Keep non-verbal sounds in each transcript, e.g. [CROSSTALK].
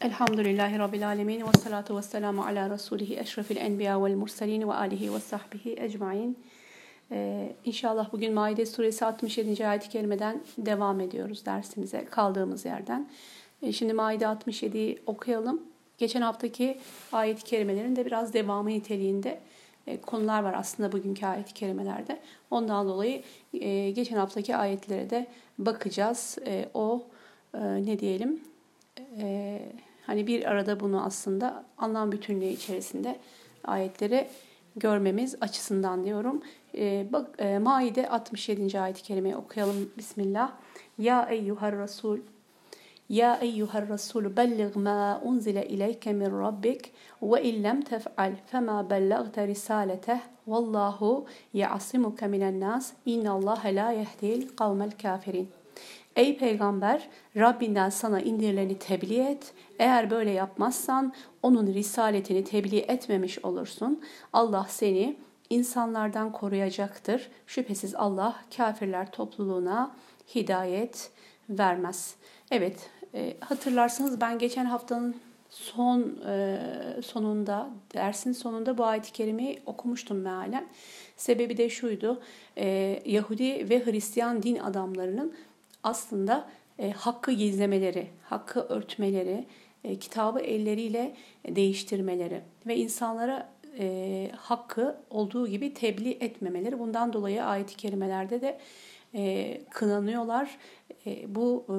Elhamdülillahi Rabbil Alemin ve salatu ve selamu ala Resulihi eşrefil enbiya vel murselin ve alihi ve sahbihi ecmain. Ee, inşallah bugün Maide suresi 67. ayet-i kerimeden devam ediyoruz dersimize kaldığımız yerden. Ee, şimdi Maide 67'yi okuyalım. Geçen haftaki ayet-i kerimelerin de biraz devamı niteliğinde e, konular var aslında bugünkü ayet-i kerimelerde. Ondan dolayı e, geçen haftaki ayetlere de bakacağız. E, o e, ne diyelim... E, Hani bir arada bunu aslında anlam bütünlüğü içerisinde ayetleri görmemiz açısından diyorum. Ee, bak e, Maide 67. ayet-i kerimeyi okuyalım. Bismillah. Ya eyyuhar rasul Ya eyyuhar rasul bellig ma unzile ileyke min rabbik ve illem tef'al fema bellagte risalete vallahu ya'simuke minen nas innallaha la yehdil kavmel kafirin. Ey peygamber Rabbinden sana indirileni tebliğ et. Eğer böyle yapmazsan onun risaletini tebliğ etmemiş olursun. Allah seni insanlardan koruyacaktır. Şüphesiz Allah kafirler topluluğuna hidayet vermez. Evet e, hatırlarsanız ben geçen haftanın son e, sonunda dersin sonunda bu ayet-i kerimeyi okumuştum mealen. Sebebi de şuydu. E, Yahudi ve Hristiyan din adamlarının aslında e, hakkı gizlemeleri, hakkı örtmeleri, e, kitabı elleriyle değiştirmeleri ve insanlara e, hakkı olduğu gibi tebliğ etmemeleri. Bundan dolayı ayet-i kerimelerde de e, kınanıyorlar. E, bu e,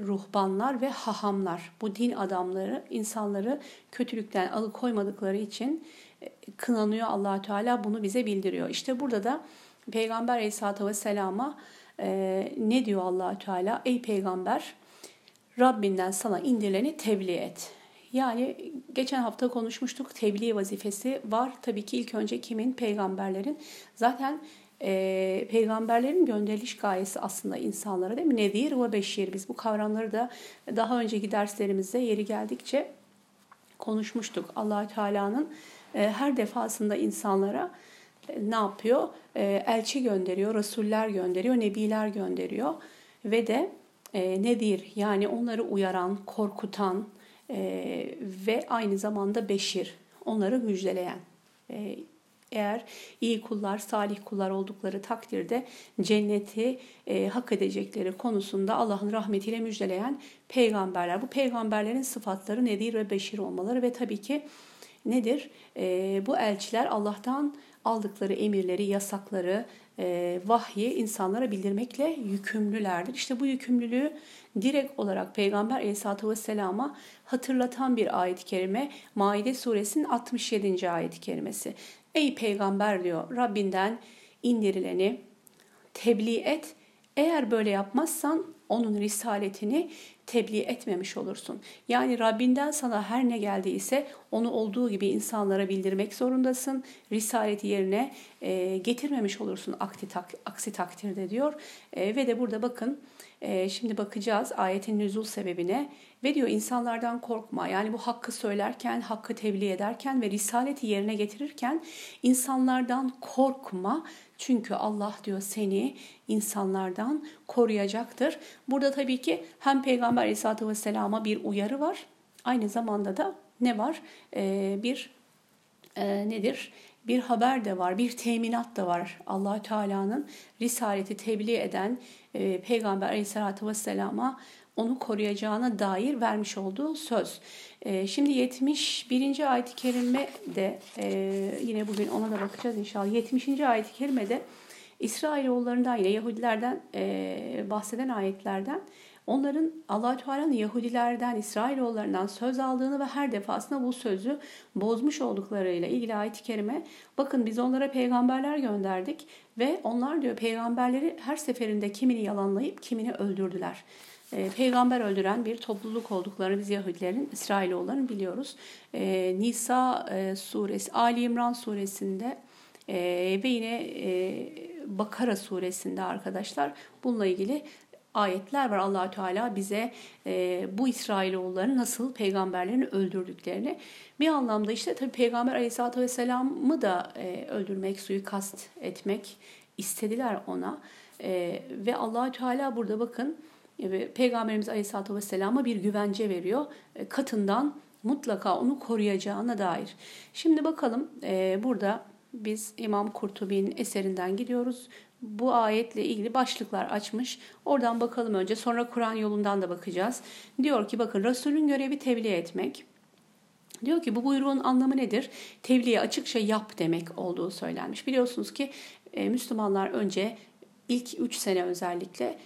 ruhbanlar ve hahamlar, bu din adamları insanları kötülükten alıkoymadıkları için e, kınanıyor allah Teala bunu bize bildiriyor. İşte burada da Peygamber Aleyhisselatü Vesselam'a e, ne diyor allah Teala? Ey peygamber Rabbinden sana indirileni tebliğ et. Yani geçen hafta konuşmuştuk tebliğ vazifesi var. Tabii ki ilk önce kimin? Peygamberlerin. Zaten e, peygamberlerin gönderiliş gayesi aslında insanlara değil mi? Nedir ve beşir. Biz bu kavramları da daha önceki derslerimizde yeri geldikçe konuşmuştuk. allah Teala'nın e, her defasında insanlara ne yapıyor? E, elçi gönderiyor, rasuller gönderiyor, nebiler gönderiyor ve de e, nedir? Yani onları uyaran, korkutan e, ve aynı zamanda beşir, onları müjdeleyen. E, eğer iyi kullar, salih kullar oldukları takdirde cenneti hak edecekleri konusunda Allah'ın rahmetiyle müjdeleyen peygamberler. Bu peygamberlerin sıfatları nedir ve beşir olmaları ve tabii ki nedir? Bu elçiler Allah'tan aldıkları emirleri, yasakları, e, vahyi insanlara bildirmekle yükümlülerdir. İşte bu yükümlülüğü direkt olarak Peygamber Aleyhisselatü Vesselam'a hatırlatan bir ayet-i kerime Maide suresinin 67. ayet-i kerimesi. Ey peygamber diyor Rabbinden indirileni tebliğ et. Eğer böyle yapmazsan onun risaletini tebliğ etmemiş olursun. Yani Rabbinden sana her ne geldiyse onu olduğu gibi insanlara bildirmek zorundasın. Risaleti yerine e, getirmemiş olursun aksi, tak, aksi takdirde diyor. E, ve de burada bakın e, şimdi bakacağız ayetin nüzul sebebine. Ve diyor insanlardan korkma. Yani bu hakkı söylerken, hakkı tebliğ ederken ve risaleti yerine getirirken insanlardan korkma. Çünkü Allah diyor seni insanlardan koruyacaktır. Burada tabii ki hem Peygamber Aleyhisselatü Vesselam'a bir uyarı var. Aynı zamanda da ne var? Ee, bir e, nedir? Bir haber de var, bir teminat da var. allah Teala'nın risaleti tebliğ eden e, Peygamber Aleyhisselatü Vesselam'a onu koruyacağına dair vermiş olduğu söz. E, şimdi 71. ayet-i kerime de e, yine bugün ona da bakacağız inşallah. 70. ayet-i kerimede İsrailoğullarından yine Yahudilerden e, bahseden ayetlerden onların allah Teala'nın Yahudilerden, İsrailoğullarından söz aldığını ve her defasında bu sözü bozmuş olduklarıyla ilgili ayet-i kerime bakın biz onlara peygamberler gönderdik ve onlar diyor peygamberleri her seferinde kimini yalanlayıp kimini öldürdüler. E, peygamber öldüren bir topluluk olduklarını biz Yahudilerin, İsrailoğulların biliyoruz. E, Nisa e, suresi, Ali İmran suresinde e, ve yine e, Bakara suresinde arkadaşlar bununla ilgili ayetler var. allah Teala bize bu İsrailoğulların nasıl peygamberlerini öldürdüklerini bir anlamda işte tabi Peygamber Aleyhisselatü Vesselam'ı da e, öldürmek, suikast etmek istediler ona. E, ve allah Teala burada bakın Peygamberimiz Aleyhisselatü Vesselam'a bir güvence veriyor. E, katından mutlaka onu koruyacağına dair. Şimdi bakalım e, burada biz İmam Kurtubi'nin eserinden gidiyoruz. Bu ayetle ilgili başlıklar açmış. Oradan bakalım önce sonra Kur'an yolundan da bakacağız. Diyor ki bakın Resulün görevi tebliğ etmek. Diyor ki bu buyruğun anlamı nedir? Tebliği açıkça yap demek olduğu söylenmiş. Biliyorsunuz ki e, Müslümanlar önce ilk 3 sene özellikle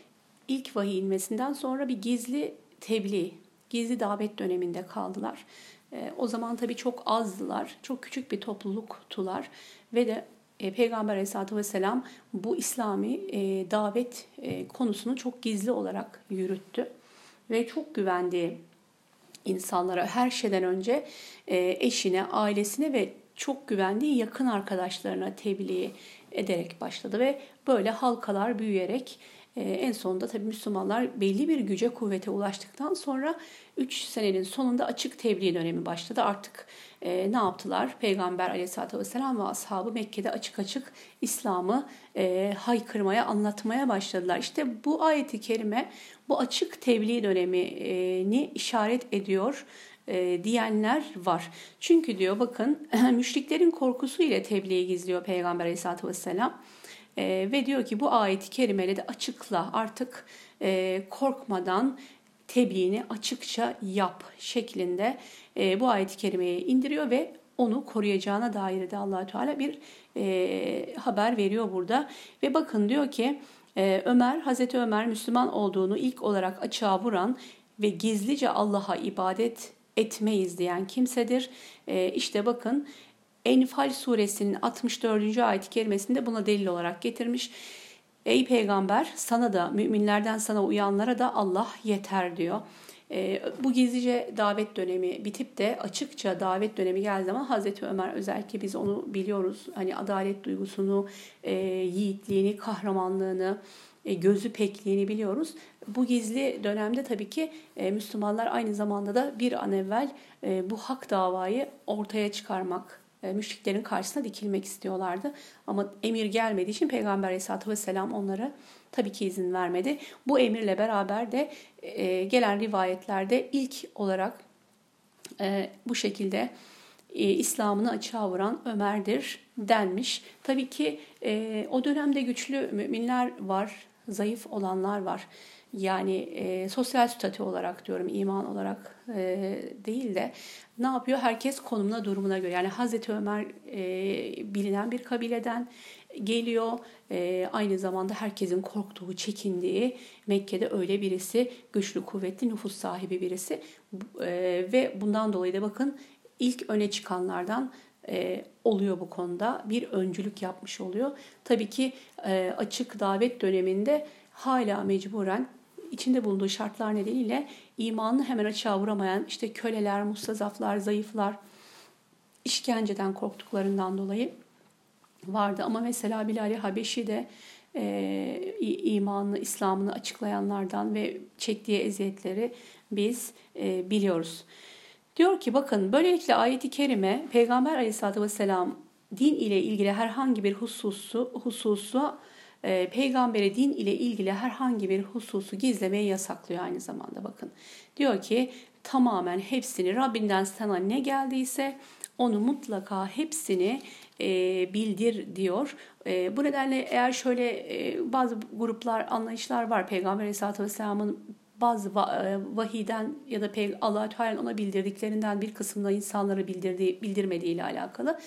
ilk vahiy inmesinden sonra bir gizli tebliğ, gizli davet döneminde kaldılar. E, o zaman tabii çok azdılar, çok küçük bir topluluktular ve de e, Peygamber Aleyhisselatü Vesselam bu İslami e, davet e, konusunu çok gizli olarak yürüttü ve çok güvendiği insanlara her şeyden önce eşine, ailesine ve çok güvendiği yakın arkadaşlarına tebliğ ederek başladı ve böyle halkalar büyüyerek en sonunda tabii Müslümanlar belli bir güce kuvvete ulaştıktan sonra 3 senenin sonunda açık tebliğ dönemi başladı. Artık e, ne yaptılar? Peygamber aleyhissalatü vesselam ve ashabı Mekke'de açık açık İslam'ı e, haykırmaya, anlatmaya başladılar. İşte bu ayeti kerime bu açık tebliğ dönemini işaret ediyor e, diyenler var. Çünkü diyor bakın [CLEARS THROAT] müşriklerin korkusu ile tebliği gizliyor Peygamber aleyhissalatü vesselam. E, ve diyor ki bu ayeti kerimeyle de açıkla artık e, korkmadan tebliğini açıkça yap şeklinde e, bu ayet-i kerimeyi indiriyor ve onu koruyacağına dair de allah Teala bir e, haber veriyor burada. Ve bakın diyor ki e, Ömer, Hazreti Ömer Müslüman olduğunu ilk olarak açığa vuran ve gizlice Allah'a ibadet etmeyiz diyen kimsedir. E, işte bakın Enfal suresinin 64. ayet-i kerimesinde buna delil olarak getirmiş. Ey peygamber sana da müminlerden sana uyanlara da Allah yeter diyor. E, bu gizlice davet dönemi bitip de açıkça davet dönemi geldiği zaman Hazreti Ömer özellikle biz onu biliyoruz. Hani adalet duygusunu, e, yiğitliğini, kahramanlığını, e, gözü pekliğini biliyoruz. Bu gizli dönemde tabii ki e, Müslümanlar aynı zamanda da bir an evvel e, bu hak davayı ortaya çıkarmak müşriklerin karşısına dikilmek istiyorlardı. Ama emir gelmediği için Peygamber Aleyhisselatü Vesselam onlara tabii ki izin vermedi. Bu emirle beraber de e, gelen rivayetlerde ilk olarak e, bu şekilde İslam'ını açığa vuran Ömer'dir denmiş. Tabii ki o dönemde güçlü müminler var, zayıf olanlar var. Yani e, sosyal statü olarak diyorum, iman olarak e, değil de ne yapıyor? Herkes konumuna, durumuna göre. Yani Hazreti Ömer e, bilinen bir kabileden geliyor. E, aynı zamanda herkesin korktuğu, çekindiği Mekke'de öyle birisi, güçlü, kuvvetli, nüfus sahibi birisi. E, ve bundan dolayı da bakın ilk öne çıkanlardan e, oluyor bu konuda. Bir öncülük yapmış oluyor. Tabii ki e, açık davet döneminde hala mecburen içinde bulunduğu şartlar nedeniyle imanını hemen açığa vuramayan işte köleler, mustazaflar, zayıflar işkenceden korktuklarından dolayı vardı. Ama mesela Bilal-i Habeşi de e, imanını, İslam'ını açıklayanlardan ve çektiği eziyetleri biz e, biliyoruz. Diyor ki bakın böylelikle ayeti kerime Peygamber aleyhissalatü vesselam din ile ilgili herhangi bir hususu, hususu e, peygambere din ile ilgili herhangi bir hususu gizlemeyi yasaklıyor aynı zamanda bakın. Diyor ki tamamen hepsini Rabbinden sana ne geldiyse onu mutlaka hepsini e, bildir diyor. E, bu nedenle eğer şöyle e, bazı gruplar, anlayışlar var Peygamber Aleyhisselatü Vesselam'ın bazı e, vahiden ya da Allah Teala ona bildirdiklerinden bir kısmında insanlara bildirdiği, bildirmediği ile alakalı.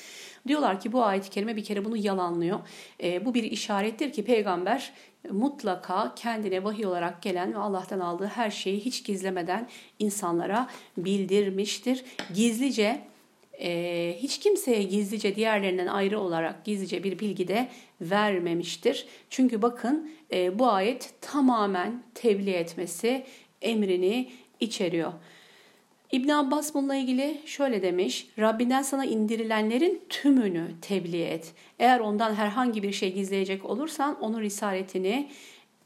Diyorlar ki bu ayet-i kerime bir kere bunu yalanlıyor. E, bu bir işarettir ki peygamber mutlaka kendine vahiy olarak gelen ve Allah'tan aldığı her şeyi hiç gizlemeden insanlara bildirmiştir. Gizlice e, hiç kimseye gizlice diğerlerinden ayrı olarak gizlice bir bilgi de vermemiştir. Çünkü bakın e, bu ayet tamamen tebliğ etmesi emrini içeriyor. İbn Abbas bununla ilgili şöyle demiş. Rabbinden sana indirilenlerin tümünü tebliğ et. Eğer ondan herhangi bir şey gizleyecek olursan onun risaletini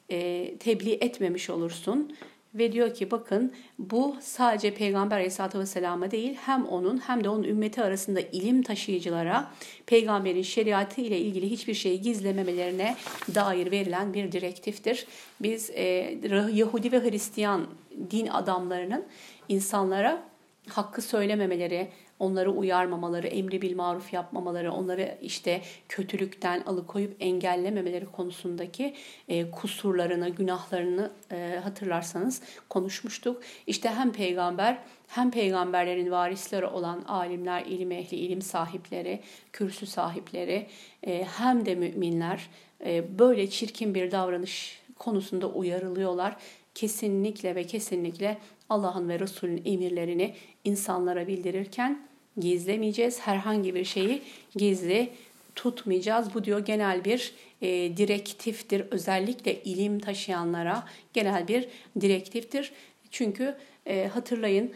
e, tebliğ etmemiş olursun ve diyor ki bakın bu sadece Peygamber Aleyhisselatü Vesselam'a değil hem onun hem de onun ümmeti arasında ilim taşıyıcılara peygamberin şeriatı ile ilgili hiçbir şeyi gizlememelerine dair verilen bir direktiftir. Biz e, Yahudi ve Hristiyan din adamlarının insanlara hakkı söylememeleri, onları uyarmamaları, emri bil maruf yapmamaları, onları işte kötülükten alıkoyup engellememeleri konusundaki e, kusurlarını, günahlarını e, hatırlarsanız konuşmuştuk. İşte hem peygamber hem peygamberlerin varisleri olan alimler, ilim ehli, ilim sahipleri, kürsü sahipleri e, hem de müminler e, böyle çirkin bir davranış konusunda uyarılıyorlar. Kesinlikle ve kesinlikle Allah'ın ve Resul'ün emirlerini insanlara bildirirken gizlemeyeceğiz. Herhangi bir şeyi gizli tutmayacağız. Bu diyor genel bir e, direktiftir. Özellikle ilim taşıyanlara genel bir direktiftir. Çünkü e, hatırlayın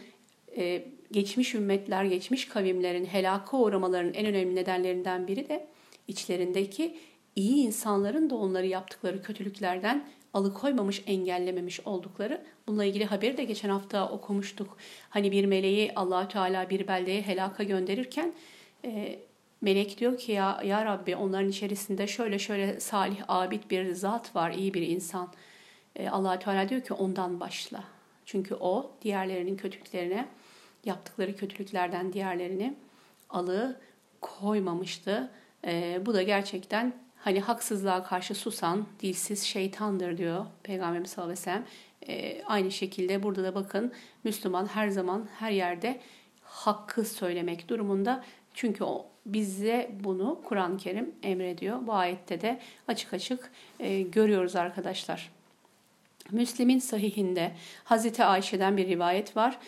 e, geçmiş ümmetler, geçmiş kavimlerin helaka uğramalarının en önemli nedenlerinden biri de içlerindeki iyi insanların da onları yaptıkları kötülüklerden alıkoymamış, engellememiş oldukları. Bununla ilgili haberi de geçen hafta okumuştuk. Hani bir meleği allah Teala bir beldeye helaka gönderirken e, melek diyor ki ya, ya Rabbi onların içerisinde şöyle şöyle salih, abid bir zat var, iyi bir insan. E, allah Teala diyor ki ondan başla. Çünkü o diğerlerinin kötülüklerine, yaptıkları kötülüklerden diğerlerini alı koymamıştı. E, bu da gerçekten Hani haksızlığa karşı susan dilsiz şeytandır diyor Peygamberimiz sallallahu aleyhi ve sellem. E, aynı şekilde burada da bakın Müslüman her zaman her yerde hakkı söylemek durumunda. Çünkü o bize bunu Kur'an-ı Kerim emrediyor. Bu ayette de açık açık e, görüyoruz arkadaşlar. Müslim'in sahihinde Hazreti Ayşe'den bir rivayet var.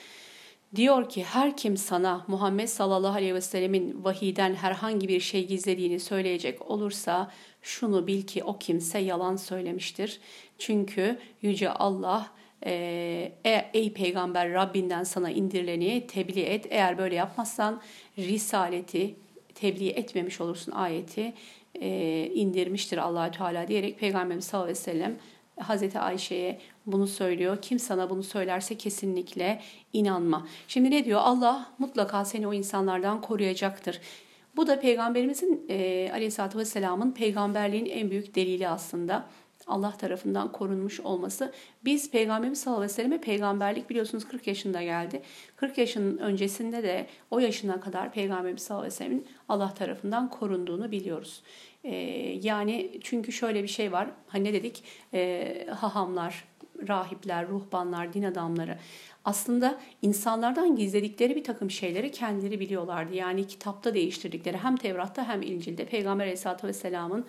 Diyor ki her kim sana Muhammed sallallahu aleyhi ve sellemin vahiden herhangi bir şey gizlediğini söyleyecek olursa şunu bil ki o kimse yalan söylemiştir. Çünkü Yüce Allah e, ey peygamber Rabbinden sana indirileni tebliğ et. Eğer böyle yapmazsan risaleti tebliğ etmemiş olursun ayeti e, indirmiştir allah Teala diyerek Peygamberimiz sallallahu aleyhi ve sellem Hazreti Ayşe'ye bunu söylüyor. Kim sana bunu söylerse kesinlikle inanma. Şimdi ne diyor? Allah mutlaka seni o insanlardan koruyacaktır. Bu da Peygamberimizin e, Aleyhisselatü Vesselam'ın peygamberliğin en büyük delili aslında. Allah tarafından korunmuş olması. Biz Peygamberimiz sallallahu aleyhi ve selleme peygamberlik biliyorsunuz 40 yaşında geldi. 40 yaşının öncesinde de o yaşına kadar Peygamberimiz sallallahu aleyhi ve sellemin Allah tarafından korunduğunu biliyoruz. Ee, yani çünkü şöyle bir şey var. Hani ne dedik? Ee, hahamlar, rahipler, ruhbanlar, din adamları aslında insanlardan gizledikleri bir takım şeyleri kendileri biliyorlardı. Yani kitapta değiştirdikleri hem Tevrat'ta hem İncil'de Peygamber Aleyhisselatü Vesselam'ın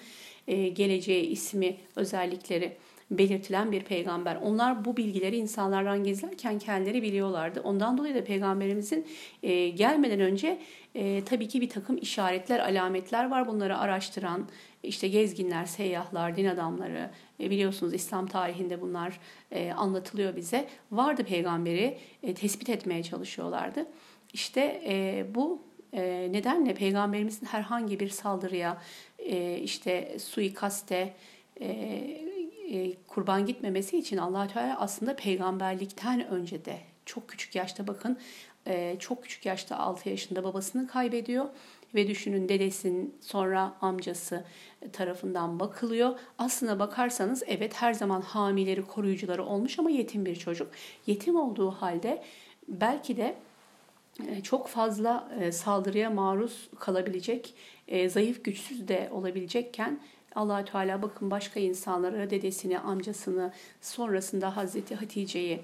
e, geleceği, ismi, özellikleri belirtilen bir peygamber. Onlar bu bilgileri insanlardan gizlerken kendileri biliyorlardı. Ondan dolayı da peygamberimizin e, gelmeden önce e, tabii ki bir takım işaretler, alametler var. Bunları araştıran işte gezginler, seyyahlar, din adamları e, biliyorsunuz İslam tarihinde bunlar e, anlatılıyor bize. Vardı peygamberi e, tespit etmeye çalışıyorlardı. İşte e, bu e, nedenle peygamberimizin herhangi bir saldırıya, e, işte suikaste, e, e, kurban gitmemesi için allah Teala aslında peygamberlikten önce de çok küçük yaşta bakın e, çok küçük yaşta 6 yaşında babasını kaybediyor ve düşünün dedesin sonra amcası tarafından bakılıyor. Aslına bakarsanız evet her zaman hamileri koruyucuları olmuş ama yetim bir çocuk. Yetim olduğu halde belki de e, çok fazla e, saldırıya maruz kalabilecek, e, zayıf güçsüz de olabilecekken allah Teala bakın başka insanlara dedesini, amcasını, sonrasında Hazreti Hatice'yi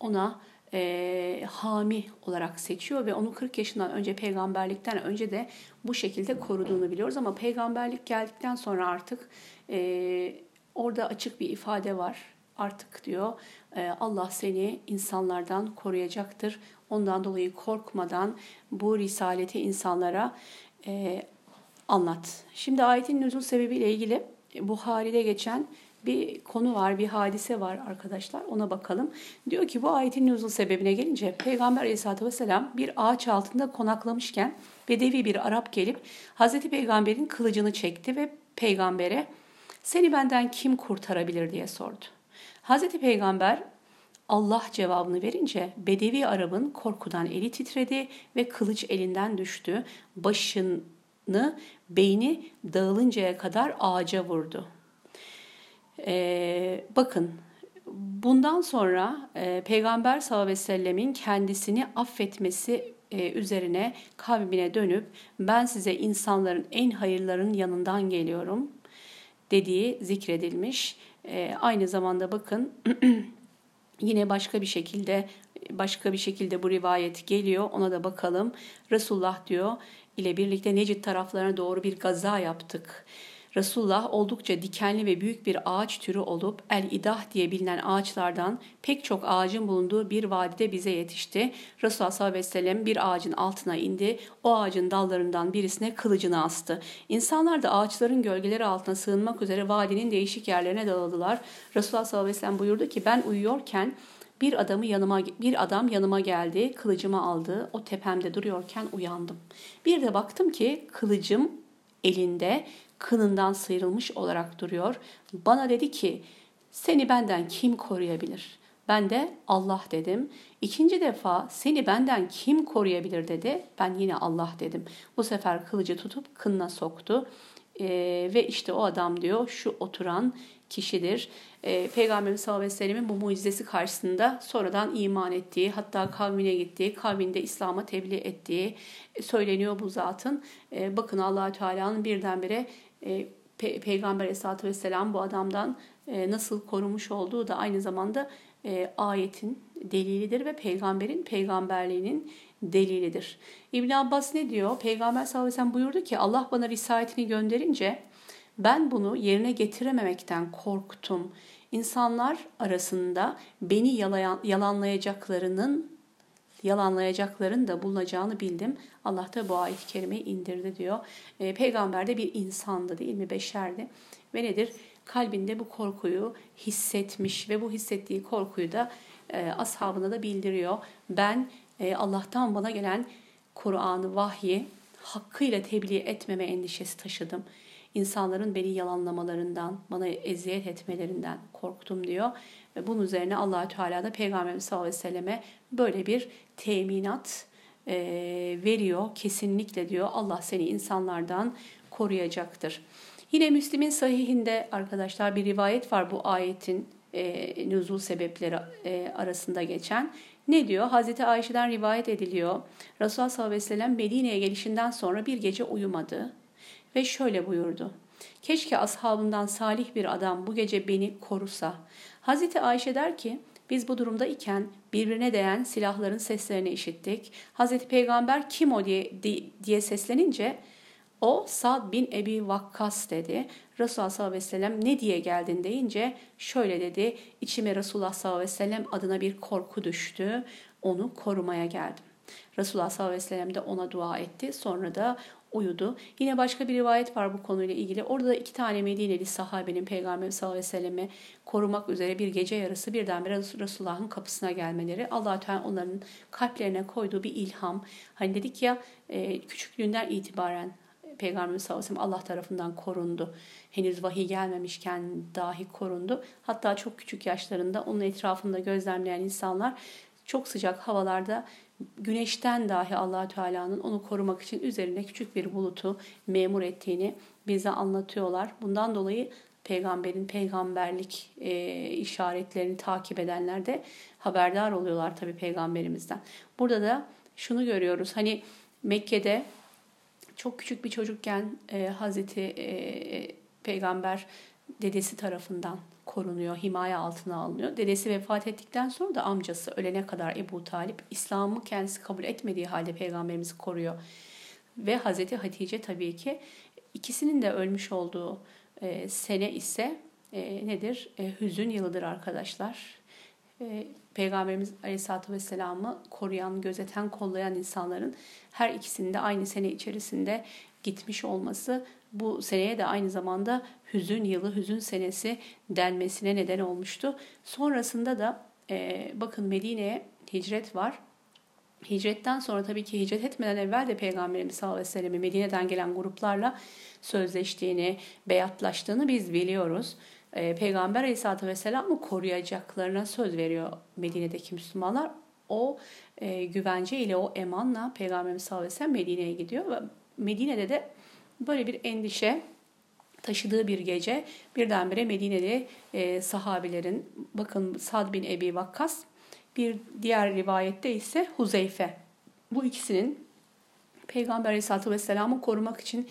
ona e, hami olarak seçiyor ve onu 40 yaşından önce peygamberlikten önce de bu şekilde koruduğunu biliyoruz. Ama peygamberlik geldikten sonra artık e, orada açık bir ifade var. Artık diyor e, Allah seni insanlardan koruyacaktır. Ondan dolayı korkmadan bu risaleti insanlara e, anlat. Şimdi ayetin nüzul sebebiyle ilgili Buhari'de geçen bir konu var, bir hadise var arkadaşlar. Ona bakalım. Diyor ki bu ayetin nüzul sebebine gelince Peygamber Aleyhisselatü Vesselam bir ağaç altında konaklamışken Bedevi bir Arap gelip Hazreti Peygamber'in kılıcını çekti ve peygambere seni benden kim kurtarabilir diye sordu. Hazreti Peygamber Allah cevabını verince Bedevi Arap'ın korkudan eli titredi ve kılıç elinden düştü. Başını, beyni dağılıncaya kadar ağaca vurdu. Ee, bakın bundan sonra e, Peygamber sallallahu aleyhi ve sellemin kendisini affetmesi e, üzerine kavmine dönüp ben size insanların en hayırlarının yanından geliyorum dediği zikredilmiş. E, aynı zamanda bakın [CLEARS THROAT] yine başka bir şekilde başka bir şekilde bu rivayet geliyor. Ona da bakalım. Resulullah diyor ile birlikte Necid taraflarına doğru bir gaza yaptık. Resulullah oldukça dikenli ve büyük bir ağaç türü olup el-idah diye bilinen ağaçlardan pek çok ağacın bulunduğu bir vadide bize yetişti. Resulullah sallallahu aleyhi ve sellem bir ağacın altına indi. O ağacın dallarından birisine kılıcını astı. İnsanlar da ağaçların gölgeleri altına sığınmak üzere vadinin değişik yerlerine dağıldılar. Resulullah sallallahu aleyhi ve sellem buyurdu ki ben uyuyorken bir adamı yanıma bir adam yanıma geldi, kılıcımı aldı. O tepemde duruyorken uyandım. Bir de baktım ki kılıcım elinde kınından sıyrılmış olarak duruyor. Bana dedi ki seni benden kim koruyabilir? Ben de Allah dedim. İkinci defa seni benden kim koruyabilir dedi. Ben yine Allah dedim. Bu sefer kılıcı tutup kınına soktu. Ee, ve işte o adam diyor şu oturan kişidir. E, Peygamberimiz sallallahu aleyhi ve sellemin bu mucizesi karşısında sonradan iman ettiği, hatta kavmine gittiği, kavminde İslam'a tebliğ ettiği söyleniyor bu zatın. E, bakın allah Teala'nın birdenbire e, Pe Peygamber Aleyhisselatü Vesselam bu adamdan e, nasıl korumuş olduğu da aynı zamanda e, ayetin delilidir ve peygamberin peygamberliğinin delilidir. İbn Abbas ne diyor? Peygamber sallallahu aleyhi ve sellem buyurdu ki Allah bana risaletini gönderince ben bunu yerine getirememekten korktum. İnsanlar arasında beni yalayan, yalanlayacaklarının yalanlayacakların da bulunacağını bildim. Allah da bu ayet-i kerimeyi indirdi diyor. E, peygamber de bir insandı değil mi? Beşerdi. Ve nedir? Kalbinde bu korkuyu hissetmiş ve bu hissettiği korkuyu da e, ashabına da bildiriyor. Ben e, Allah'tan bana gelen Kur'an'ı, vahyi hakkıyla tebliğ etmeme endişesi taşıdım. İnsanların beni yalanlamalarından, bana eziyet etmelerinden korktum diyor. Ve bunun üzerine allah Teala da Peygamberimiz sallallahu aleyhi ve selleme böyle bir teminat e, veriyor. Kesinlikle diyor Allah seni insanlardan koruyacaktır. Yine Müslim'in sahihinde arkadaşlar bir rivayet var bu ayetin e, nüzul sebepleri e, arasında geçen. Ne diyor? Hazreti Ayşe'den rivayet ediliyor. Resulullah sallallahu aleyhi ve sellem Medine'ye gelişinden sonra bir gece uyumadı ve şöyle buyurdu. Keşke ashabından salih bir adam bu gece beni korusa. Hazreti Ayşe der ki biz bu durumda iken birbirine değen silahların seslerini işittik. Hazreti Peygamber kim o diye, diye seslenince o Sad bin Ebi Vakkas dedi. Resulullah sallallahu aleyhi ve sellem ne diye geldin deyince şöyle dedi. İçime Resulullah sallallahu aleyhi ve sellem adına bir korku düştü. Onu korumaya geldim. Resulullah sallallahu aleyhi ve sellem de ona dua etti. Sonra da uyudu. Yine başka bir rivayet var bu konuyla ilgili. Orada da iki tane Medineli sahabenin Peygamber sallallahu aleyhi ve selleme korumak üzere bir gece yarısı birdenbire Resulullah'ın kapısına gelmeleri. allah Teala onların kalplerine koyduğu bir ilham. Hani dedik ya e, küçüklüğünden itibaren Peygamber sallallahu aleyhi ve sellem Allah tarafından korundu. Henüz vahiy gelmemişken dahi korundu. Hatta çok küçük yaşlarında onun etrafında gözlemleyen insanlar çok sıcak havalarda güneşten dahi allah Teala'nın onu korumak için üzerine küçük bir bulutu memur ettiğini bize anlatıyorlar. Bundan dolayı peygamberin peygamberlik e, işaretlerini takip edenler de haberdar oluyorlar tabii peygamberimizden. Burada da şunu görüyoruz. Hani Mekke'de çok küçük bir çocukken e, Hazreti e, Peygamber dedesi tarafından korunuyor, himaye altına alınıyor. Dedesi vefat ettikten sonra da amcası ölene kadar Ebu Talip İslam'ı kendisi kabul etmediği halde peygamberimizi koruyor. Ve Hazreti Hatice tabii ki ikisinin de ölmüş olduğu e, sene ise e, nedir? E, hüzün yılıdır arkadaşlar. E, Peygamberimiz Aleyhisselatü Vesselam'ı koruyan, gözeten, kollayan insanların her ikisinde aynı sene içerisinde gitmiş olması bu seneye de aynı zamanda hüzün yılı, hüzün senesi denmesine neden olmuştu. Sonrasında da e, bakın Medine'ye hicret var. Hicretten sonra tabii ki hicret etmeden evvel de Peygamberimiz sallallahu aleyhi ve sellem'in Medine'den gelen gruplarla sözleştiğini, beyatlaştığını biz biliyoruz. e, Peygamber Aleyhisselatü Vesselam'ı koruyacaklarına söz veriyor Medine'deki Müslümanlar. O e, güvence ile o emanla Peygamberimiz sallallahu aleyhi ve sellem Medine'ye gidiyor ve Medine'de de böyle bir endişe taşıdığı bir gece birdenbire Medine'de e, sahabilerin bakın Sad bin Ebi Vakkas bir diğer rivayette ise Huzeyfe. Bu ikisinin Peygamber Aleyhisselatü Vesselam'ı korumak için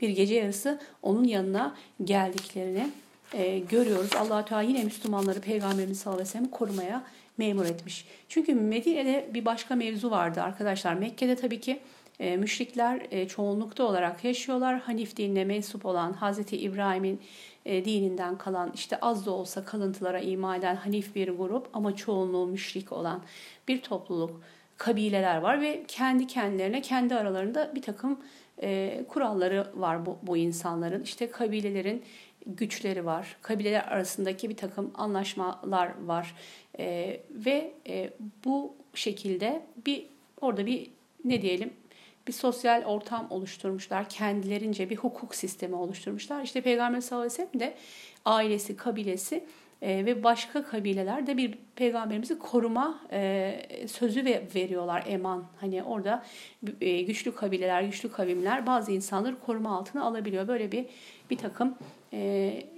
bir gece yarısı onun yanına geldiklerini e, görüyoruz. allah Teala yine Müslümanları Peygamberimiz sallallahu aleyhi ve sellem korumaya memur etmiş. Çünkü Medine'de bir başka mevzu vardı arkadaşlar. Mekke'de tabii ki e, müşrikler e, çoğunlukta olarak yaşıyorlar. Hanif dinine mensup olan Hazreti İbrahim'in e, dininden kalan işte az da olsa kalıntılara iman eden Hanif bir grup ama çoğunluğu müşrik olan bir topluluk kabileler var ve kendi kendilerine kendi aralarında bir takım e, kuralları var bu, bu insanların. İşte kabilelerin güçleri var. Kabileler arasındaki bir takım anlaşmalar var. E, ve e, bu şekilde bir orada bir ne diyelim bir sosyal ortam oluşturmuşlar. Kendilerince bir hukuk sistemi oluşturmuşlar. İşte Peygamber sallallahu aleyhi ve sellem de ailesi, kabilesi e, ve başka kabileler de bir peygamberimizi koruma e, sözü ve veriyorlar eman. Hani orada e, güçlü kabileler, güçlü kavimler bazı insanları koruma altına alabiliyor. Böyle bir bir takım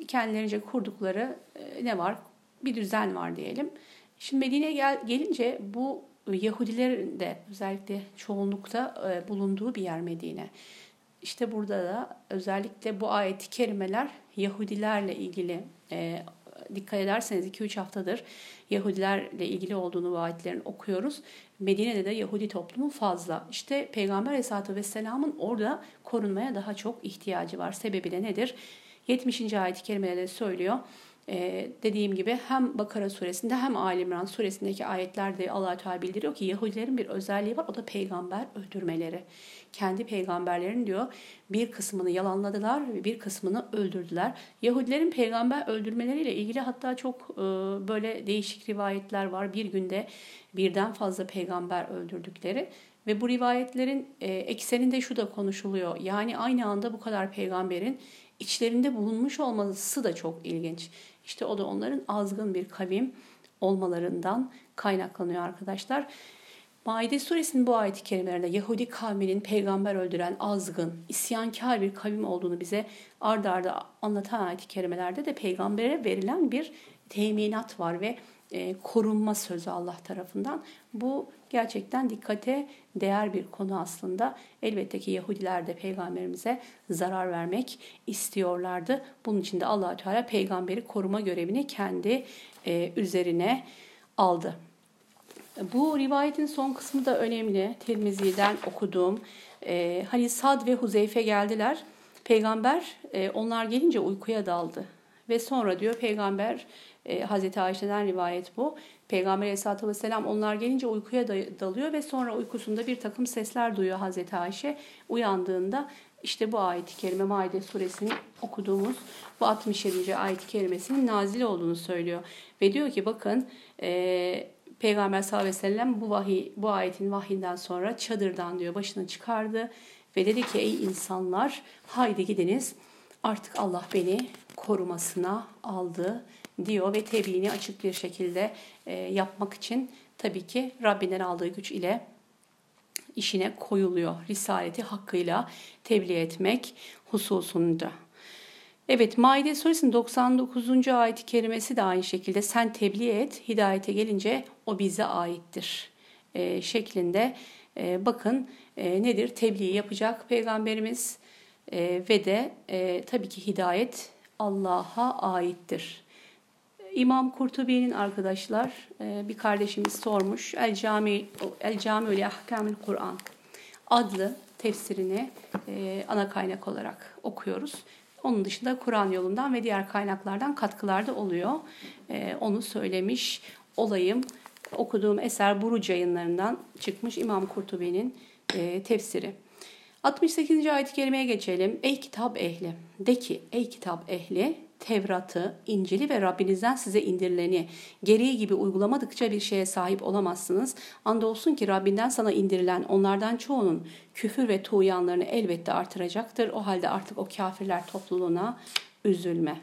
kendilerince kurdukları ne var? Bir düzen var diyelim. Şimdi Medine'ye gel, gelince bu Yahudilerin de özellikle çoğunlukta e, bulunduğu bir yer Medine. İşte burada da özellikle bu ayeti kerimeler Yahudilerle ilgili e, dikkat ederseniz 2-3 haftadır Yahudilerle ilgili olduğunu bu ayetlerin okuyoruz. Medine'de de Yahudi toplumu fazla. İşte Peygamber Aleyhisselatü Vesselam'ın orada korunmaya daha çok ihtiyacı var. Sebebi de nedir? 70. ayet-i kerimede söylüyor. Ee, dediğim gibi hem Bakara suresinde hem Ali İmran suresindeki ayetlerde allah Teala bildiriyor ki Yahudilerin bir özelliği var o da peygamber öldürmeleri. Kendi peygamberlerin diyor bir kısmını yalanladılar ve bir kısmını öldürdüler. Yahudilerin peygamber öldürmeleriyle ilgili hatta çok e, böyle değişik rivayetler var. Bir günde birden fazla peygamber öldürdükleri ve bu rivayetlerin e, ekseninde şu da konuşuluyor. Yani aynı anda bu kadar peygamberin içlerinde bulunmuş olması da çok ilginç. İşte o da onların azgın bir kavim olmalarından kaynaklanıyor arkadaşlar. Maide suresinin bu ayet-i kerimelerinde Yahudi kavminin peygamber öldüren azgın, isyankar bir kavim olduğunu bize ard arda anlatan ayet-i kerimelerde de peygambere verilen bir teminat var ve e, korunma sözü Allah tarafından. Bu gerçekten dikkate değer bir konu aslında. Elbette ki Yahudiler de peygamberimize zarar vermek istiyorlardı. Bunun için de allah Teala peygamberi koruma görevini kendi e, üzerine aldı. Bu rivayetin son kısmı da önemli. Tirmizi'den okuduğum. E, hani Sad ve Huzeyfe geldiler. Peygamber onlar gelince uykuya daldı. Ve sonra diyor peygamber e, Hazreti Ayşe'den rivayet bu. Peygamber Aleyhisselatü Vesselam onlar gelince uykuya dalıyor ve sonra uykusunda bir takım sesler duyuyor Hazreti Ayşe. Uyandığında işte bu ayet-i kerime Maide suresinin okuduğumuz bu 67. ayet-i kerimesinin nazil olduğunu söylüyor. Ve diyor ki bakın e, Peygamber sallallahu aleyhi ve sellem bu, vahiy, bu ayetin vahyinden sonra çadırdan diyor başını çıkardı ve dedi ki ey insanlar haydi gidiniz artık Allah beni korumasına aldı diyor ve tebliğini açık bir şekilde e, yapmak için tabii ki Rabbinden aldığı güç ile işine koyuluyor. Risaleti hakkıyla tebliğ etmek hususunda. Evet Maide suresinin 99. ayet-i kerimesi de aynı şekilde sen tebliğ et hidayete gelince o bize aittir e, şeklinde e, bakın e, nedir tebliğ yapacak peygamberimiz e, ve de e, tabii ki hidayet Allah'a aittir. İmam Kurtubi'nin arkadaşlar e, bir kardeşimiz sormuş. El Cami El Cami ile Ahkamül Kur'an adlı tefsirini e, ana kaynak olarak okuyoruz. Onun dışında Kur'an yolundan ve diğer kaynaklardan katkılar da oluyor. E, onu söylemiş olayım. Okuduğum eser Buruc yayınlarından çıkmış İmam Kurtubi'nin tefsiri. 68. ayet-i kerimeye geçelim. Ey kitap ehli, de ki ey kitap ehli, Tevrat'ı, İncil'i ve Rabbinizden size indirileni gereği gibi uygulamadıkça bir şeye sahip olamazsınız. Andolsun ki Rabbinden sana indirilen onlardan çoğunun küfür ve tuğyanlarını elbette artıracaktır. O halde artık o kafirler topluluğuna üzülme.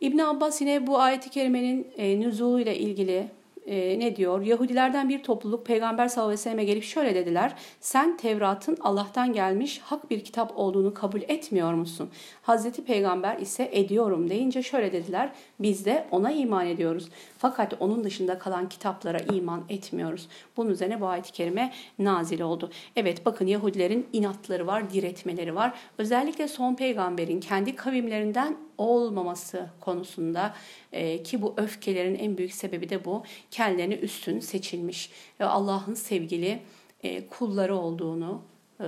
İbn Abbas yine bu ayeti kerimenin e, nüzuluyla ilgili e, ne diyor? Yahudilerden bir topluluk Peygamber sallallahu aleyhi ve selleme gelip şöyle dediler. Sen Tevrat'ın Allah'tan gelmiş hak bir kitap olduğunu kabul etmiyor musun? Hazreti Peygamber ise ediyorum deyince şöyle dediler. Biz de ona iman ediyoruz. Fakat onun dışında kalan kitaplara iman etmiyoruz. Bunun üzerine bu ayet-i kerime nazil oldu. Evet bakın Yahudilerin inatları var, diretmeleri var. Özellikle son peygamberin kendi kavimlerinden olmaması konusunda e, ki bu öfkelerin en büyük sebebi de bu. Kendilerini üstün seçilmiş ve Allah'ın sevgili e, kulları olduğunu e,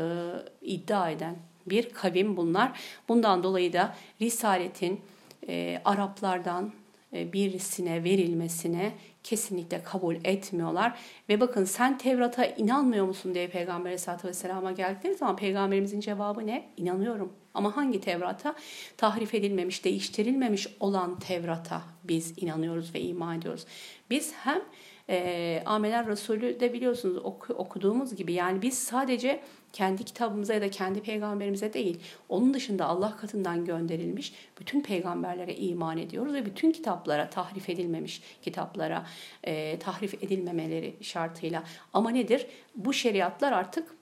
iddia eden bir kavim bunlar. Bundan dolayı da Risaletin e, Araplardan e, birisine verilmesine kesinlikle kabul etmiyorlar. Ve bakın sen Tevrat'a inanmıyor musun diye Peygamber Aleyhisselatü Vesselam'a geldikleri zaman Peygamberimizin cevabı ne? İnanıyorum. Ama hangi Tevrat'a? Tahrif edilmemiş, değiştirilmemiş olan Tevrat'a biz inanıyoruz ve iman ediyoruz. Biz hem e, Ameler Resulü de biliyorsunuz oku, okuduğumuz gibi yani biz sadece kendi kitabımıza ya da kendi peygamberimize değil, onun dışında Allah katından gönderilmiş bütün peygamberlere iman ediyoruz ve bütün kitaplara, tahrif edilmemiş kitaplara e, tahrif edilmemeleri şartıyla. Ama nedir? Bu şeriatlar artık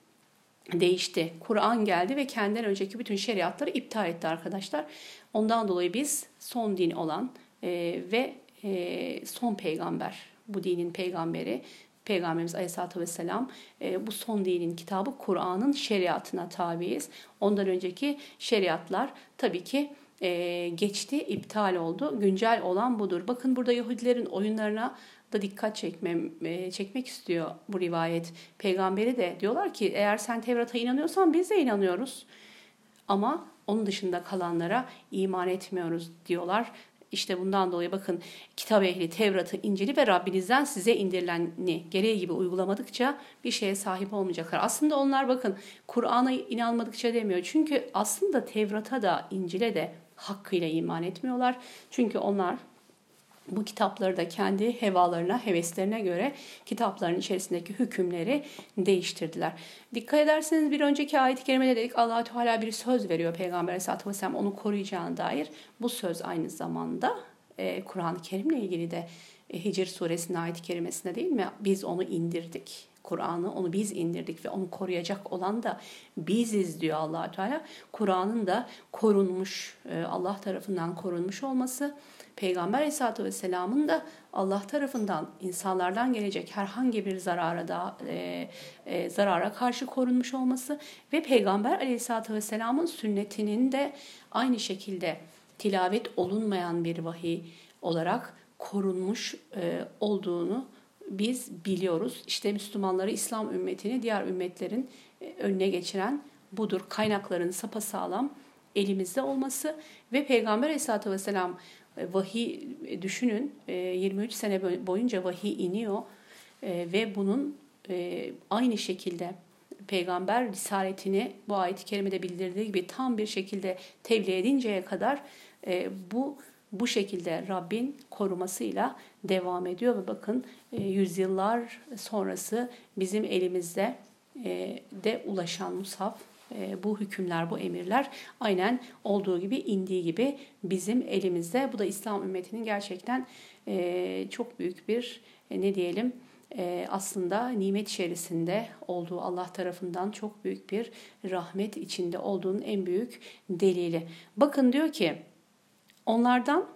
değişti. Kur'an geldi ve kendinden önceki bütün şeriatları iptal etti arkadaşlar. Ondan dolayı biz son din olan e, ve e, son peygamber, bu dinin peygamberi Peygamberimiz Aleyhisselatü Vesselam e, bu son dinin kitabı Kur'an'ın şeriatına tabiiz. Ondan önceki şeriatlar tabii ki e, geçti, iptal oldu. Güncel olan budur. Bakın burada Yahudilerin oyunlarına da dikkat çekmem, e, çekmek istiyor bu rivayet. Peygamberi de diyorlar ki eğer sen Tevrat'a inanıyorsan biz de inanıyoruz. Ama onun dışında kalanlara iman etmiyoruz diyorlar. İşte bundan dolayı bakın kitap ehli Tevrat'ı, İncil'i ve Rabbinizden size indirileni gereği gibi uygulamadıkça bir şeye sahip olmayacaklar. Aslında onlar bakın Kur'an'a inanmadıkça demiyor. Çünkü aslında Tevrat'a da İncil'e de hakkıyla iman etmiyorlar. Çünkü onlar bu kitapları da kendi hevalarına, heveslerine göre kitapların içerisindeki hükümleri değiştirdiler. Dikkat ederseniz bir önceki ayet-i kerimede dedik allah Teala bir söz veriyor Peygamber Aleyhisselatü Vesselam onu koruyacağına dair. Bu söz aynı zamanda e, Kur'an-ı Kerim'le ilgili de e, Hicr suresinin ayet-i kerimesinde değil mi? Biz onu indirdik. Kur'an'ı onu biz indirdik ve onu koruyacak olan da biziz diyor allah Teala. Kur'an'ın da korunmuş, e, Allah tarafından korunmuş olması Peygamber Aleyhisselatü Vesselam'ın da Allah tarafından insanlardan gelecek herhangi bir zarara da e, e, zarara karşı korunmuş olması ve Peygamber Aleyhisselatü Vesselam'ın sünnetinin de aynı şekilde tilavet olunmayan bir vahiy olarak korunmuş e, olduğunu biz biliyoruz. İşte Müslümanları, İslam ümmetini diğer ümmetlerin e, önüne geçiren budur. Kaynakların sapasağlam elimizde olması ve Peygamber Aleyhisselatü Vesselam e, vahiy e, düşünün 23 e, sene boyunca vahiy iniyor ve bunun aynı şekilde peygamber risaletini bu ayet-i kerimede bildirdiği gibi tam bir şekilde tebliğ edinceye kadar bu bu şekilde Rabbin korumasıyla devam ediyor ve bakın yüzyıllar sonrası bizim elimizde de ulaşan mushaf e, bu hükümler, bu emirler aynen olduğu gibi, indiği gibi bizim elimizde. Bu da İslam ümmetinin gerçekten e, çok büyük bir e, ne diyelim aslında nimet içerisinde olduğu Allah tarafından çok büyük bir rahmet içinde olduğunun en büyük delili. Bakın diyor ki onlardan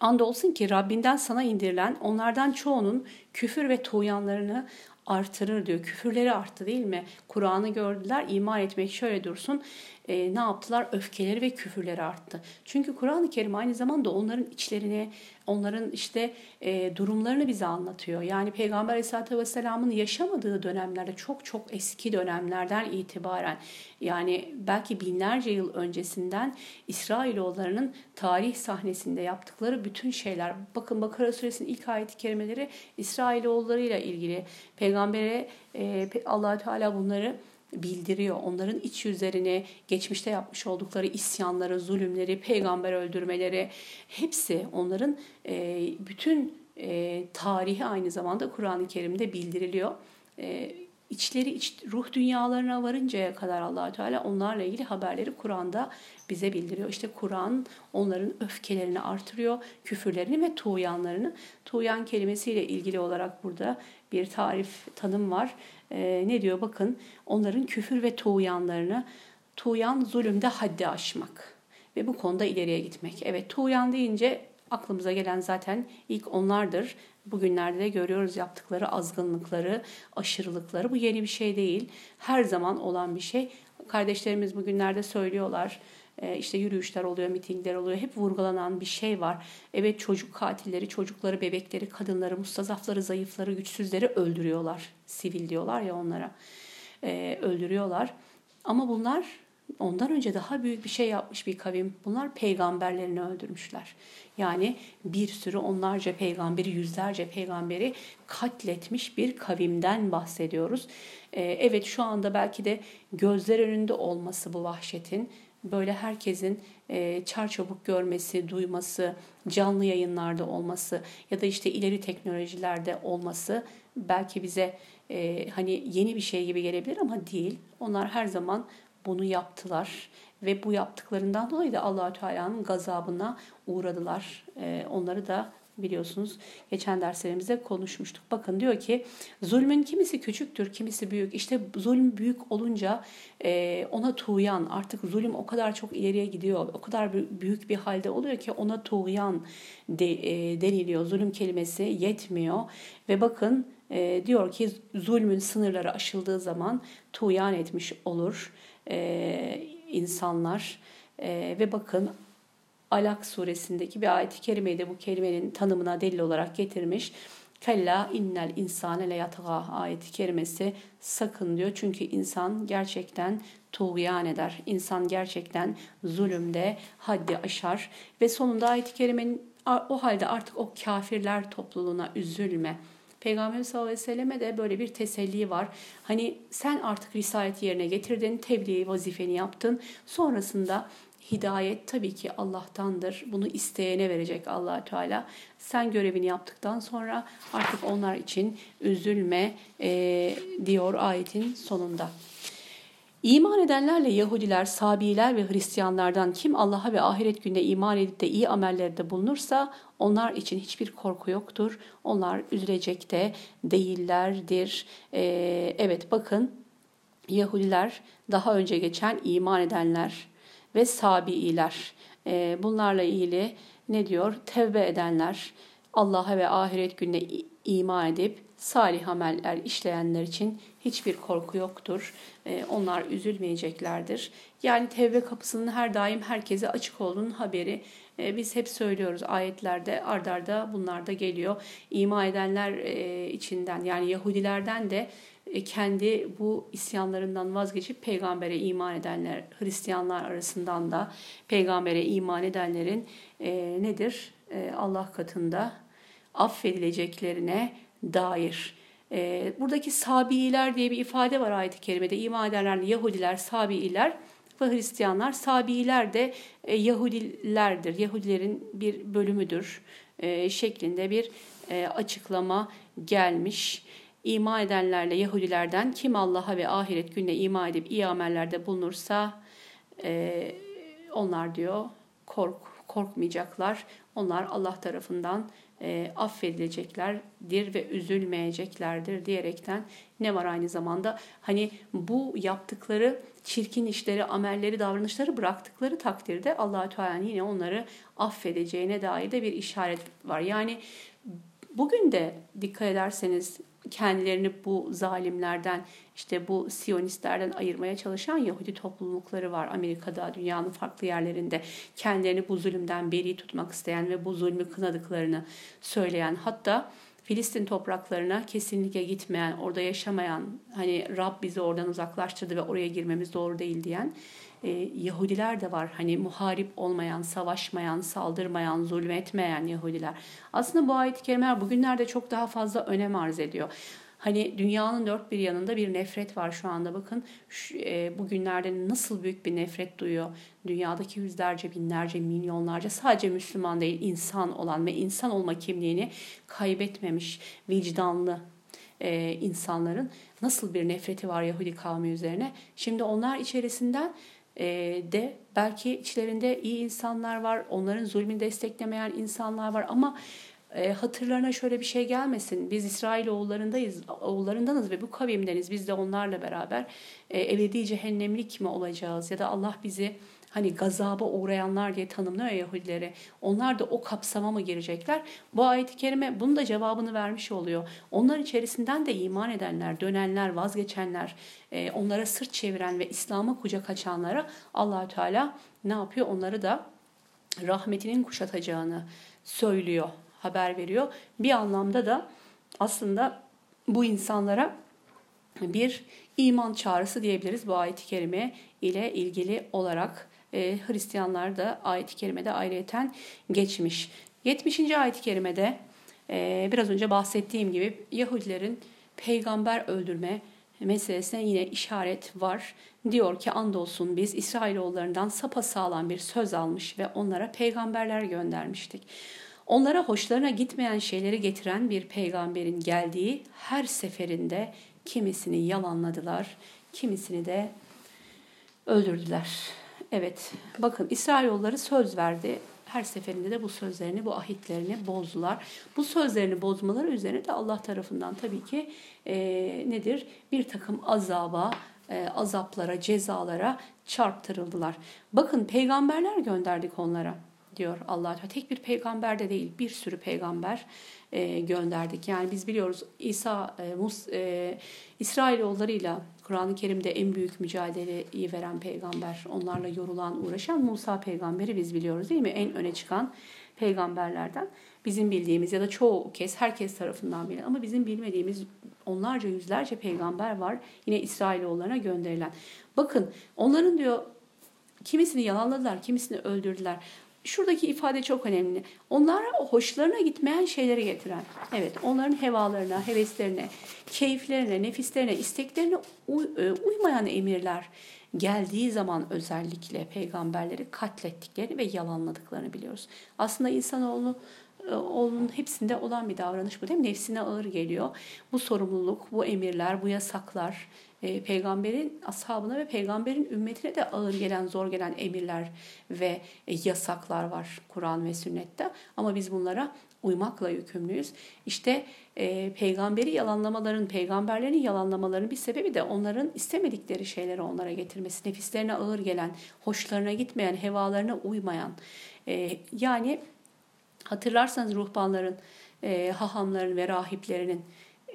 Andolsun ki Rabbinden sana indirilen onlardan çoğunun küfür ve tuğyanlarını artırır diyor. Küfürleri arttı değil mi? Kur'an'ı gördüler, iman etmek şöyle dursun e, ne yaptılar? Öfkeleri ve küfürleri arttı. Çünkü Kur'an-ı Kerim aynı zamanda onların içlerini, onların işte e, durumlarını bize anlatıyor. Yani Peygamber Aleyhisselatü Vesselam'ın yaşamadığı dönemlerde çok çok eski dönemlerden itibaren yani belki binlerce yıl öncesinden İsrailoğullarının tarih sahnesinde yaptıkları bütün şeyler. Bakın Bakara Suresinin ilk ayet-i kerimeleri İsrailoğullarıyla ilgili. Peygamber'e e, allah Teala bunları bildiriyor. Onların iç yüzlerini, geçmişte yapmış oldukları isyanları, zulümleri, peygamber öldürmeleri hepsi onların e, bütün e, tarihi aynı zamanda Kur'an-ı Kerim'de bildiriliyor. E, içleri iç, ruh dünyalarına varıncaya kadar allah Teala onlarla ilgili haberleri Kur'an'da bize bildiriyor. İşte Kur'an onların öfkelerini artırıyor, küfürlerini ve tuğyanlarını. Tuğyan kelimesiyle ilgili olarak burada bir tarif, tanım var. Ee, ne diyor bakın onların küfür ve tuğyanlarını, tuğyan zulümde haddi aşmak ve bu konuda ileriye gitmek. Evet tuğyan deyince aklımıza gelen zaten ilk onlardır. Bugünlerde de görüyoruz yaptıkları azgınlıkları, aşırılıkları. Bu yeni bir şey değil. Her zaman olan bir şey. Kardeşlerimiz bugünlerde söylüyorlar. E, işte yürüyüşler oluyor, mitingler oluyor. Hep vurgulanan bir şey var. Evet çocuk katilleri, çocukları, bebekleri, kadınları, mustazafları, zayıfları, güçsüzleri öldürüyorlar. Sivil diyorlar ya onlara. E, öldürüyorlar. Ama bunlar ondan önce daha büyük bir şey yapmış bir kavim. Bunlar peygamberlerini öldürmüşler. Yani bir sürü onlarca peygamberi, yüzlerce peygamberi katletmiş bir kavimden bahsediyoruz. Ee, evet şu anda belki de gözler önünde olması bu vahşetin, böyle herkesin e, çarçabuk görmesi, duyması, canlı yayınlarda olması ya da işte ileri teknolojilerde olması belki bize hani yeni bir şey gibi gelebilir ama değil. Onlar her zaman bunu yaptılar ve bu yaptıklarından dolayı da Allahü Teala'nın gazabına uğradılar. Onları da biliyorsunuz geçen derslerimizde konuşmuştuk. Bakın diyor ki zulmün kimisi küçüktür, kimisi büyük. İşte zulüm büyük olunca e, ona tuğyan artık zulüm o kadar çok ileriye gidiyor. O kadar büyük bir halde oluyor ki ona tuğyan de, e, deniliyor. Zulüm kelimesi yetmiyor ve bakın e, diyor ki zulmün sınırları aşıldığı zaman tuğyan etmiş olur e, insanlar. E, ve bakın Alak suresindeki bir ayet-i kerimeyi de bu kelimenin tanımına delil olarak getirmiş. Kella innel insane le yatga ayeti kerimesi sakın diyor. Çünkü insan gerçekten tuğyan eder. İnsan gerçekten zulümde haddi aşar. Ve sonunda ayet-i kerimenin o halde artık o kafirler topluluğuna üzülme. Peygamber sallallahu aleyhi ve selleme de böyle bir teselli var. Hani sen artık risalet yerine getirdin, tebliğ vazifeni yaptın. Sonrasında hidayet tabii ki Allah'tandır. Bunu isteyene verecek allah Teala. Sen görevini yaptıktan sonra artık onlar için üzülme e, diyor ayetin sonunda. İman edenlerle Yahudiler, Sabiler ve Hristiyanlardan kim Allah'a ve ahiret gününe iman edip de iyi amellerde bulunursa onlar için hiçbir korku yoktur. Onlar üzülecek de değillerdir. Ee, evet bakın Yahudiler daha önce geçen iman edenler ve Sabiiler. Ee, bunlarla ilgili ne diyor? Tevbe edenler, Allah'a ve ahiret gününe iman edip salih ameller işleyenler için hiçbir korku yoktur. Ee, onlar üzülmeyeceklerdir. Yani tevbe kapısının her daim herkese açık olduğunun haberi ee, biz hep söylüyoruz ayetlerde ardarda bunlar da geliyor. İma edenler e, içinden yani Yahudilerden de e, kendi bu isyanlarından vazgeçip peygambere iman edenler, Hristiyanlar arasından da peygambere iman edenlerin e, nedir? Allah katında affedileceklerine dair. E, buradaki Sabiiler diye bir ifade var ayet-i kerimede. İman edenler Yahudiler, Sabiiler ve Hristiyanlar. Sabiiler de e, Yahudilerdir. Yahudilerin bir bölümüdür e, şeklinde bir e, açıklama gelmiş. İman edenlerle Yahudilerden kim Allah'a ve ahiret gününe iman edip iyi amellerde bulunursa e, onlar diyor kork korkmayacaklar. Onlar Allah tarafından e, affedileceklerdir ve üzülmeyeceklerdir diyerekten ne var aynı zamanda hani bu yaptıkları çirkin işleri, amelleri, davranışları bıraktıkları takdirde Allah Teala yine onları affedeceğine dair de bir işaret var. Yani bugün de dikkat ederseniz kendilerini bu zalimlerden işte bu Siyonistlerden ayırmaya çalışan Yahudi toplulukları var Amerika'da, dünyanın farklı yerlerinde. Kendilerini bu zulümden beri tutmak isteyen ve bu zulmü kınadıklarını söyleyen hatta Filistin topraklarına kesinlikle gitmeyen, orada yaşamayan, hani Rab bizi oradan uzaklaştırdı ve oraya girmemiz doğru değil diyen e, Yahudiler de var. Hani muharip olmayan, savaşmayan, saldırmayan, zulmetmeyen Yahudiler. Aslında bu ayet-i kerimeler bugünlerde çok daha fazla önem arz ediyor. Hani dünyanın dört bir yanında bir nefret var şu anda bakın şu, e, bugünlerde nasıl büyük bir nefret duyuyor dünyadaki yüzlerce binlerce milyonlarca sadece Müslüman değil insan olan ve insan olma kimliğini kaybetmemiş vicdanlı e, insanların nasıl bir nefreti var Yahudi kavmi üzerine. Şimdi onlar içerisinden de belki içlerinde iyi insanlar var, onların zulmünü desteklemeyen insanlar var ama e, hatırlarına şöyle bir şey gelmesin. Biz İsrail oğullarındayız, oğullarındanız ve bu kavimdeniz. Biz de onlarla beraber e, ebedi cehennemlik mi olacağız ya da Allah bizi hani gazaba uğrayanlar diye tanımlıyor Yahudileri. Onlar da o kapsama mı girecekler? Bu ayet-i kerime bunun da cevabını vermiş oluyor. Onlar içerisinden de iman edenler, dönenler, vazgeçenler, e, onlara sırt çeviren ve İslam'a kucak açanlara allah Teala ne yapıyor? Onları da rahmetinin kuşatacağını söylüyor, haber veriyor. Bir anlamda da aslında bu insanlara bir iman çağrısı diyebiliriz bu ayet-i kerime ile ilgili olarak e, Hristiyanlar da ayet-i kerimede ayrıyeten geçmiş. 70. ayet-i kerimede e, biraz önce bahsettiğim gibi Yahudilerin peygamber öldürme meselesine yine işaret var. Diyor ki andolsun biz İsrailoğullarından sağlam bir söz almış ve onlara peygamberler göndermiştik. Onlara hoşlarına gitmeyen şeyleri getiren bir peygamberin geldiği her seferinde kimisini yalanladılar, kimisini de öldürdüler. Evet bakın İsrailoğulları söz verdi. Her seferinde de bu sözlerini, bu ahitlerini bozdular. Bu sözlerini bozmaları üzerine de Allah tarafından tabii ki e, nedir? Bir takım azaba, e, azaplara, cezalara çarptırıldılar. Bakın peygamberler gönderdik onlara diyor Allah. Tek bir peygamber de değil, bir sürü peygamber e, gönderdik. Yani biz biliyoruz İsa e, Mus e, İsrailoğullarıyla Kur'an-ı Kerim'de en büyük mücadeleyi veren peygamber, onlarla yorulan, uğraşan Musa peygamberi biz biliyoruz değil mi? En öne çıkan peygamberlerden. Bizim bildiğimiz ya da çoğu kez herkes tarafından bilinen ama bizim bilmediğimiz onlarca yüzlerce peygamber var. Yine İsrailoğullarına gönderilen. Bakın onların diyor kimisini yalanladılar, kimisini öldürdüler şuradaki ifade çok önemli. Onlara hoşlarına gitmeyen şeyleri getiren. Evet onların hevalarına, heveslerine, keyiflerine, nefislerine, isteklerine e, uymayan emirler geldiği zaman özellikle peygamberleri katlettiklerini ve yalanladıklarını biliyoruz. Aslında insanoğlu e, oğlunun hepsinde olan bir davranış bu değil mi? Nefsine ağır geliyor. Bu sorumluluk, bu emirler, bu yasaklar, e, peygamberin ashabına ve peygamberin ümmetine de ağır gelen, zor gelen emirler ve e, yasaklar var Kur'an ve sünnette. Ama biz bunlara uymakla yükümlüyüz. İşte e, peygamberi yalanlamaların, peygamberlerin yalanlamaların bir sebebi de onların istemedikleri şeyleri onlara getirmesi. Nefislerine ağır gelen, hoşlarına gitmeyen, hevalarına uymayan. E, yani hatırlarsanız ruhbanların, e, hahamların ve rahiplerinin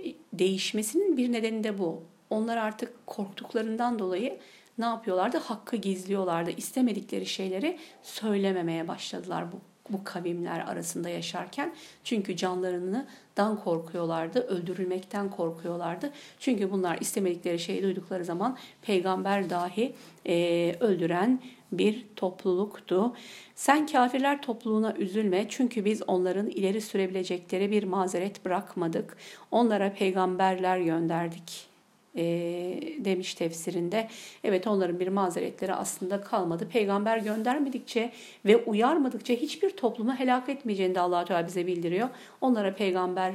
e, değişmesinin bir nedeni de bu. Onlar artık korktuklarından dolayı ne yapıyorlardı? Hakkı gizliyorlardı. İstemedikleri şeyleri söylememeye başladılar bu bu kavimler arasında yaşarken. Çünkü canlarından korkuyorlardı, öldürülmekten korkuyorlardı. Çünkü bunlar istemedikleri şeyi duydukları zaman peygamber dahi e, öldüren bir topluluktu. Sen kafirler topluluğuna üzülme çünkü biz onların ileri sürebilecekleri bir mazeret bırakmadık. Onlara peygamberler gönderdik e, demiş tefsirinde. Evet onların bir mazeretleri aslında kalmadı. Peygamber göndermedikçe ve uyarmadıkça hiçbir toplumu helak etmeyeceğini de allah Teala bize bildiriyor. Onlara peygamber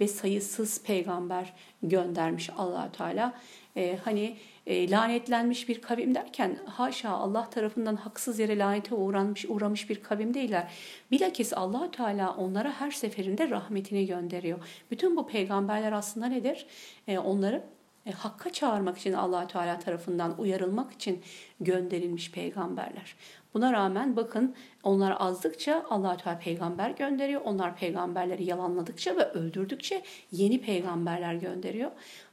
ve sayısız peygamber göndermiş allah Teala. E, hani e, lanetlenmiş bir kavim derken haşa Allah tarafından haksız yere lanete uğranmış uğramış bir kavim değiller. Bilakis allah Teala onlara her seferinde rahmetini gönderiyor. Bütün bu peygamberler aslında nedir? E, onları e, hakka çağırmak için allah Teala tarafından uyarılmak için gönderilmiş peygamberler. Buna rağmen bakın onlar azdıkça allah Teala peygamber gönderiyor. Onlar peygamberleri yalanladıkça ve öldürdükçe yeni peygamberler gönderiyor.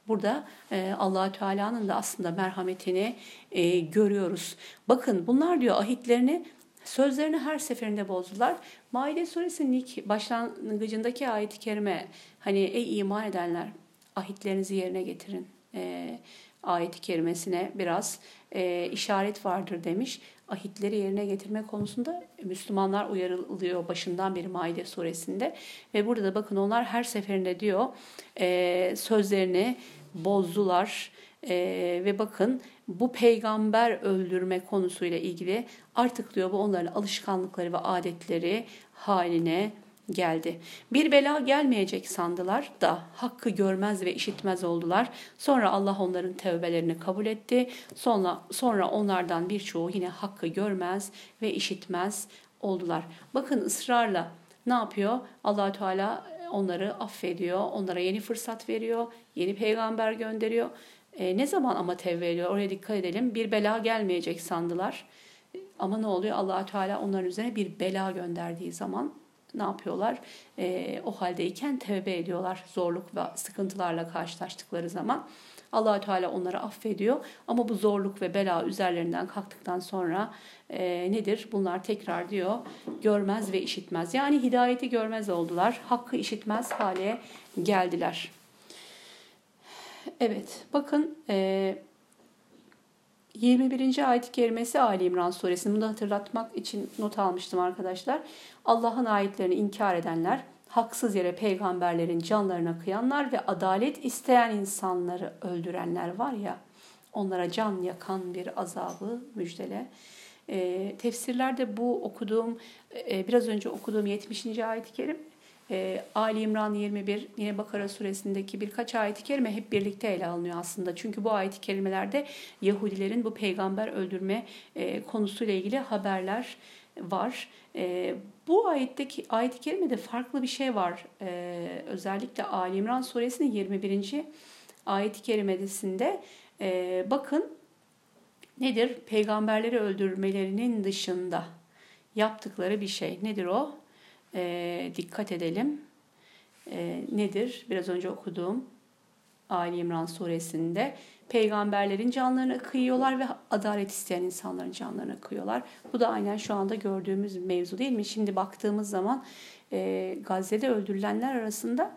Burada e, allah Teala'nın da aslında merhametini e, görüyoruz. Bakın bunlar diyor ahitlerini Sözlerini her seferinde bozdular. Maide suresinin ilk başlangıcındaki ayet-i kerime hani ey iman edenler ahitlerinizi yerine getirin e, ayet-i kerimesine biraz e, işaret vardır demiş. Ahitleri yerine getirme konusunda Müslümanlar uyarılıyor başından beri Maide suresinde. Ve burada da bakın onlar her seferinde diyor e, sözlerini bozdular. Ee, ve bakın bu peygamber öldürme konusuyla ilgili artık diyor bu onların alışkanlıkları ve adetleri haline geldi. Bir bela gelmeyecek sandılar da hakkı görmez ve işitmez oldular. Sonra Allah onların tevbelerini kabul etti. Sonra sonra onlardan birçoğu yine hakkı görmez ve işitmez oldular. Bakın ısrarla ne yapıyor? Allah Teala onları affediyor, onlara yeni fırsat veriyor, yeni peygamber gönderiyor. E, ne zaman ama tevbe ediyor? Oraya dikkat edelim. Bir bela gelmeyecek sandılar. Ama ne oluyor? allah Teala onların üzerine bir bela gönderdiği zaman ne yapıyorlar? E, o haldeyken tevbe ediyorlar zorluk ve sıkıntılarla karşılaştıkları zaman. allah Teala onları affediyor ama bu zorluk ve bela üzerlerinden kalktıktan sonra e, nedir? Bunlar tekrar diyor görmez ve işitmez. Yani hidayeti görmez oldular. Hakkı işitmez hale geldiler. Evet bakın e, 21. ayet-i kerimesi Ali İmran suresini bunu hatırlatmak için not almıştım arkadaşlar. Allah'ın ayetlerini inkar edenler, haksız yere peygamberlerin canlarına kıyanlar ve adalet isteyen insanları öldürenler var ya, onlara can yakan bir azabı müjdele. E, tefsirlerde bu okuduğum, e, biraz önce okuduğum 70. ayet-i kerim e, Ali İmran 21 yine Bakara suresindeki birkaç ayet-i kerime hep birlikte ele alınıyor aslında. Çünkü bu ayet-i kerimelerde Yahudilerin bu peygamber öldürme e, konusuyla ilgili haberler var. E, bu ayetteki ayet-i kerimede farklı bir şey var. E, özellikle Ali İmran suresinin 21. ayet-i kerimesinde e, bakın nedir? Peygamberleri öldürmelerinin dışında yaptıkları bir şey. Nedir o? E, dikkat edelim. E, nedir? Biraz önce okuduğum Ali İmran suresinde peygamberlerin canlarını kıyıyorlar ve adalet isteyen insanların canlarını kıyıyorlar. Bu da aynen şu anda gördüğümüz mevzu değil mi? Şimdi baktığımız zaman e, Gazze'de öldürülenler arasında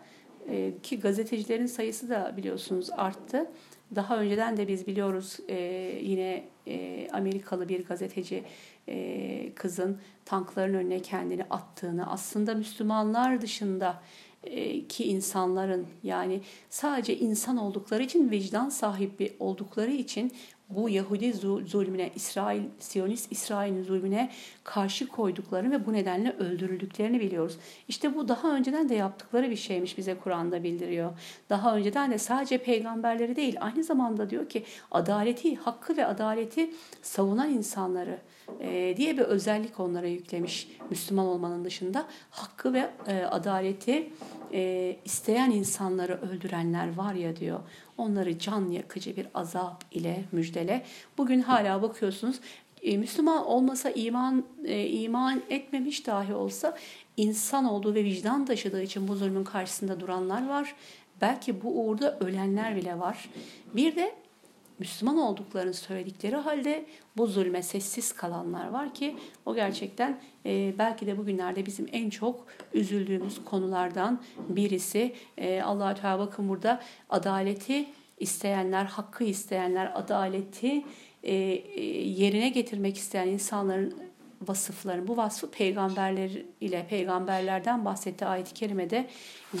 e, ki gazetecilerin sayısı da biliyorsunuz arttı. Daha önceden de biz biliyoruz e, yine e, Amerikalı bir gazeteci e, kızın tankların önüne kendini attığını aslında Müslümanlar dışında e, ki insanların yani sadece insan oldukları için vicdan sahibi oldukları için bu Yahudi zulmüne, İsrail, Siyonist İsrail'in zulmüne karşı koyduklarını ve bu nedenle öldürüldüklerini biliyoruz. İşte bu daha önceden de yaptıkları bir şeymiş bize Kur'an'da bildiriyor. Daha önceden de sadece peygamberleri değil aynı zamanda diyor ki adaleti, hakkı ve adaleti savunan insanları e, diye bir özellik onlara yüklemiş Müslüman olmanın dışında. Hakkı ve e, adaleti e, isteyen insanları öldürenler var ya diyor. Onları can yakıcı bir azap ile müjdele. Bugün hala bakıyorsunuz Müslüman olmasa iman iman etmemiş dahi olsa insan olduğu ve vicdan taşıdığı için bu zulmün karşısında duranlar var. Belki bu uğurda ölenler bile var. Bir de Müslüman olduklarını söyledikleri halde bu zulme sessiz kalanlar var ki o gerçekten e, belki de bugünlerde bizim en çok üzüldüğümüz konulardan birisi. E, allah Teala bakın burada adaleti isteyenler, hakkı isteyenler, adaleti e, e, yerine getirmek isteyen insanların vasıflarını, bu vasfı peygamberler ile peygamberlerden bahsetti ayet-i kerimede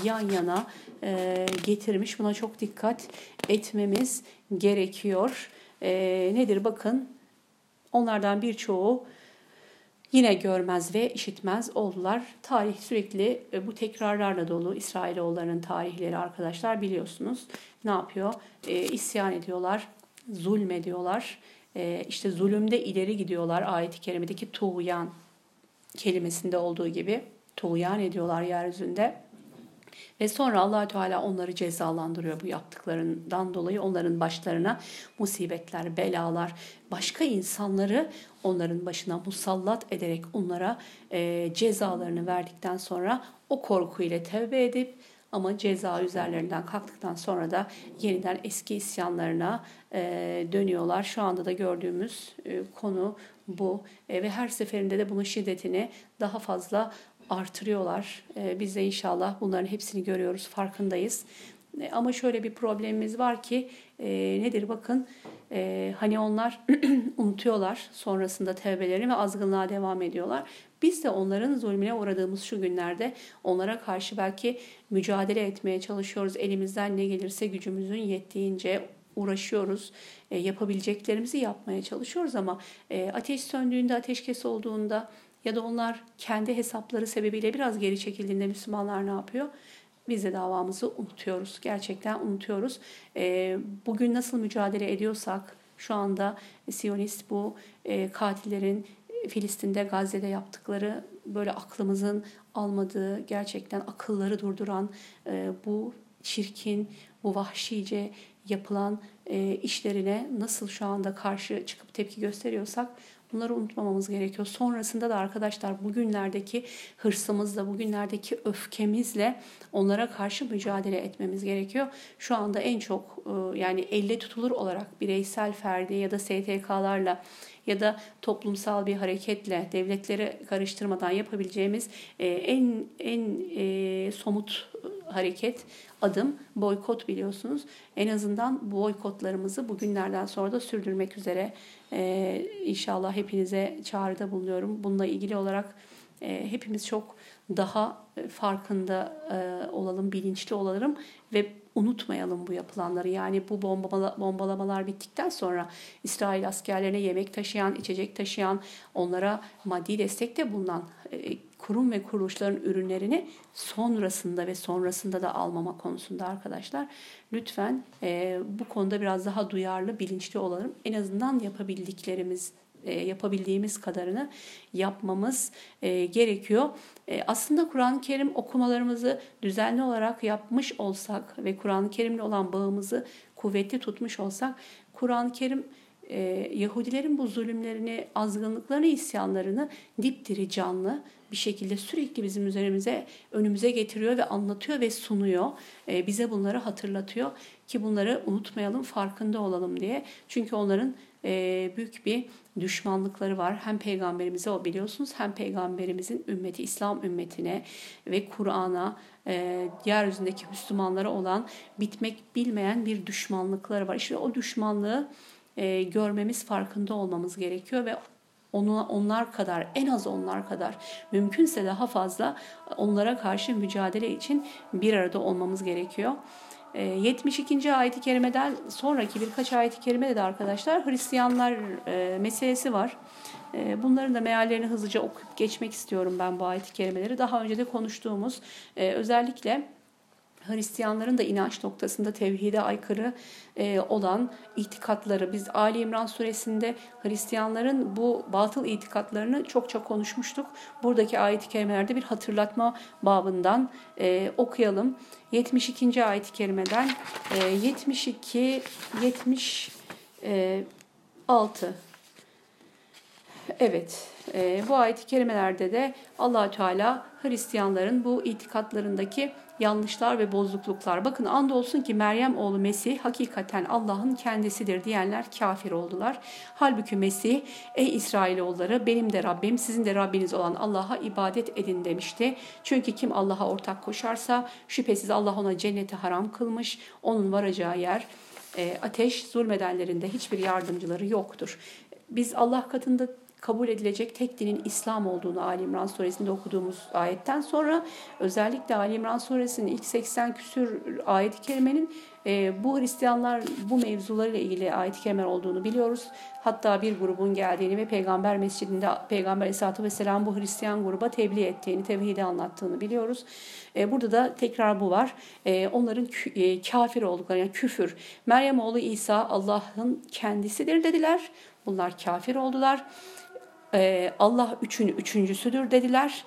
yan yana e, getirmiş. Buna çok dikkat etmemiz gerekiyor. E, nedir bakın onlardan birçoğu yine görmez ve işitmez oldular. Tarih sürekli e, bu tekrarlarla dolu İsrailoğullarının tarihleri arkadaşlar biliyorsunuz. Ne yapıyor? E, isyan ediyorlar, zulmediyorlar e, işte zulümde ileri gidiyorlar. Ayet-i kerimedeki tuğyan kelimesinde olduğu gibi tuğyan ediyorlar yeryüzünde. Ve sonra allah Teala onları cezalandırıyor bu yaptıklarından dolayı. Onların başlarına musibetler, belalar, başka insanları onların başına musallat ederek onlara e, cezalarını verdikten sonra o korku ile tevbe edip ama ceza üzerlerinden kalktıktan sonra da yeniden eski isyanlarına e, dönüyorlar. Şu anda da gördüğümüz e, konu bu e, ve her seferinde de bunun şiddetini daha fazla artırıyorlar. Biz de inşallah bunların hepsini görüyoruz, farkındayız. Ama şöyle bir problemimiz var ki e, nedir bakın e, hani onlar [CLEARS THROAT] unutuyorlar sonrasında tevbelerini ve azgınlığa devam ediyorlar. Biz de onların zulmüne uğradığımız şu günlerde onlara karşı belki mücadele etmeye çalışıyoruz. Elimizden ne gelirse gücümüzün yettiğince uğraşıyoruz. E, yapabileceklerimizi yapmaya çalışıyoruz ama e, ateş söndüğünde, ateşkes olduğunda Ya da onlar kendi hesapları sebebiyle biraz geri çekildiğinde Müslümanlar ne yapıyor? Biz de davamızı unutuyoruz. Gerçekten unutuyoruz. E, bugün nasıl mücadele ediyorsak şu anda Siyonist bu e, katillerin Filistin'de, Gazze'de yaptıkları böyle aklımızın almadığı, gerçekten akılları durduran e, bu çirkin, bu vahşice yapılan e, işlerine nasıl şu anda karşı çıkıp tepki gösteriyorsak bunları unutmamamız gerekiyor. Sonrasında da arkadaşlar bugünlerdeki hırsımızla, bugünlerdeki öfkemizle onlara karşı mücadele etmemiz gerekiyor. Şu anda en çok e, yani elle tutulur olarak bireysel ferdi ya da STK'larla ya da toplumsal bir hareketle devletleri karıştırmadan yapabileceğimiz e, en en e, somut hareket adım boykot biliyorsunuz. En azından boykotlarımızı bugünlerden sonra da sürdürmek üzere e, inşallah hepinize çağrıda bulunuyorum. Bununla ilgili olarak e, hepimiz çok daha farkında e, olalım, bilinçli olalım ve unutmayalım bu yapılanları. Yani bu bombala, bombalamalar bittikten sonra İsrail askerlerine yemek taşıyan, içecek taşıyan, onlara maddi destekte bulunan e, kurum ve kuruluşların ürünlerini sonrasında ve sonrasında da almama konusunda arkadaşlar lütfen e, bu konuda biraz daha duyarlı, bilinçli olalım. En azından yapabildiklerimiz e, yapabildiğimiz kadarını yapmamız e, gerekiyor. E, aslında Kur'an-ı Kerim okumalarımızı düzenli olarak yapmış olsak ve Kur'an-ı Kerim'le olan bağımızı kuvvetli tutmuş olsak Kur'an-ı Kerim Yahudilerin bu zulümlerini, azgınlıklarını, isyanlarını dipdiri canlı bir şekilde sürekli bizim üzerimize, önümüze getiriyor ve anlatıyor ve sunuyor. bize bunları hatırlatıyor ki bunları unutmayalım, farkında olalım diye. Çünkü onların büyük bir düşmanlıkları var. Hem peygamberimize o biliyorsunuz hem peygamberimizin ümmeti İslam ümmetine ve Kur'an'a e, yeryüzündeki Müslümanlara olan bitmek bilmeyen bir düşmanlıkları var. İşte o düşmanlığı e, görmemiz farkında olmamız gerekiyor ve onu, onlar kadar en az onlar kadar mümkünse daha fazla onlara karşı mücadele için bir arada olmamız gerekiyor. 72. Ee, ayet-i kerimeden sonraki birkaç ayet-i kerimede de arkadaşlar Hristiyanlar e, meselesi var. E, bunların da meallerini hızlıca okuyup geçmek istiyorum ben bu ayet-i kerimeleri. Daha önce de konuştuğumuz e, özellikle Hristiyanların da inanç noktasında tevhide aykırı e, olan itikatları biz Ali İmran suresinde Hristiyanların bu batıl itikatlarını çokça konuşmuştuk. Buradaki ayet-i kerimelerde bir hatırlatma babından e, okuyalım. 72. ayet-i kerimeden e, 72 76 Evet, e, bu ayet-i kerimelerde de allah Teala Hristiyanların bu itikatlarındaki yanlışlar ve bozukluklar. Bakın andolsun ki Meryem oğlu Mesih hakikaten Allah'ın kendisidir diyenler kafir oldular. Halbuki Mesih ey İsrailoğulları benim de Rabbim sizin de Rabbiniz olan Allah'a ibadet edin demişti. Çünkü kim Allah'a ortak koşarsa şüphesiz Allah ona cenneti haram kılmış. Onun varacağı yer e, ateş zulmedenlerinde hiçbir yardımcıları yoktur. Biz Allah katında kabul edilecek tek dinin İslam olduğunu Ali İmran suresinde okuduğumuz ayetten sonra özellikle Ali İmran suresinin ilk 80 küsür ayet-i kerimenin e, bu Hristiyanlar bu mevzularıyla ilgili ayet-i kerimeler olduğunu biliyoruz. Hatta bir grubun geldiğini ve Peygamber Mescidinde Peygamber Aleyhisselatü Vesselam bu Hristiyan gruba tebliğ ettiğini, tevhidi anlattığını biliyoruz. E, burada da tekrar bu var. E, onların e, kafir oldukları, yani küfür. Meryem oğlu İsa Allah'ın kendisidir dediler. Bunlar kafir oldular e, Allah üçün üçüncüsüdür dediler.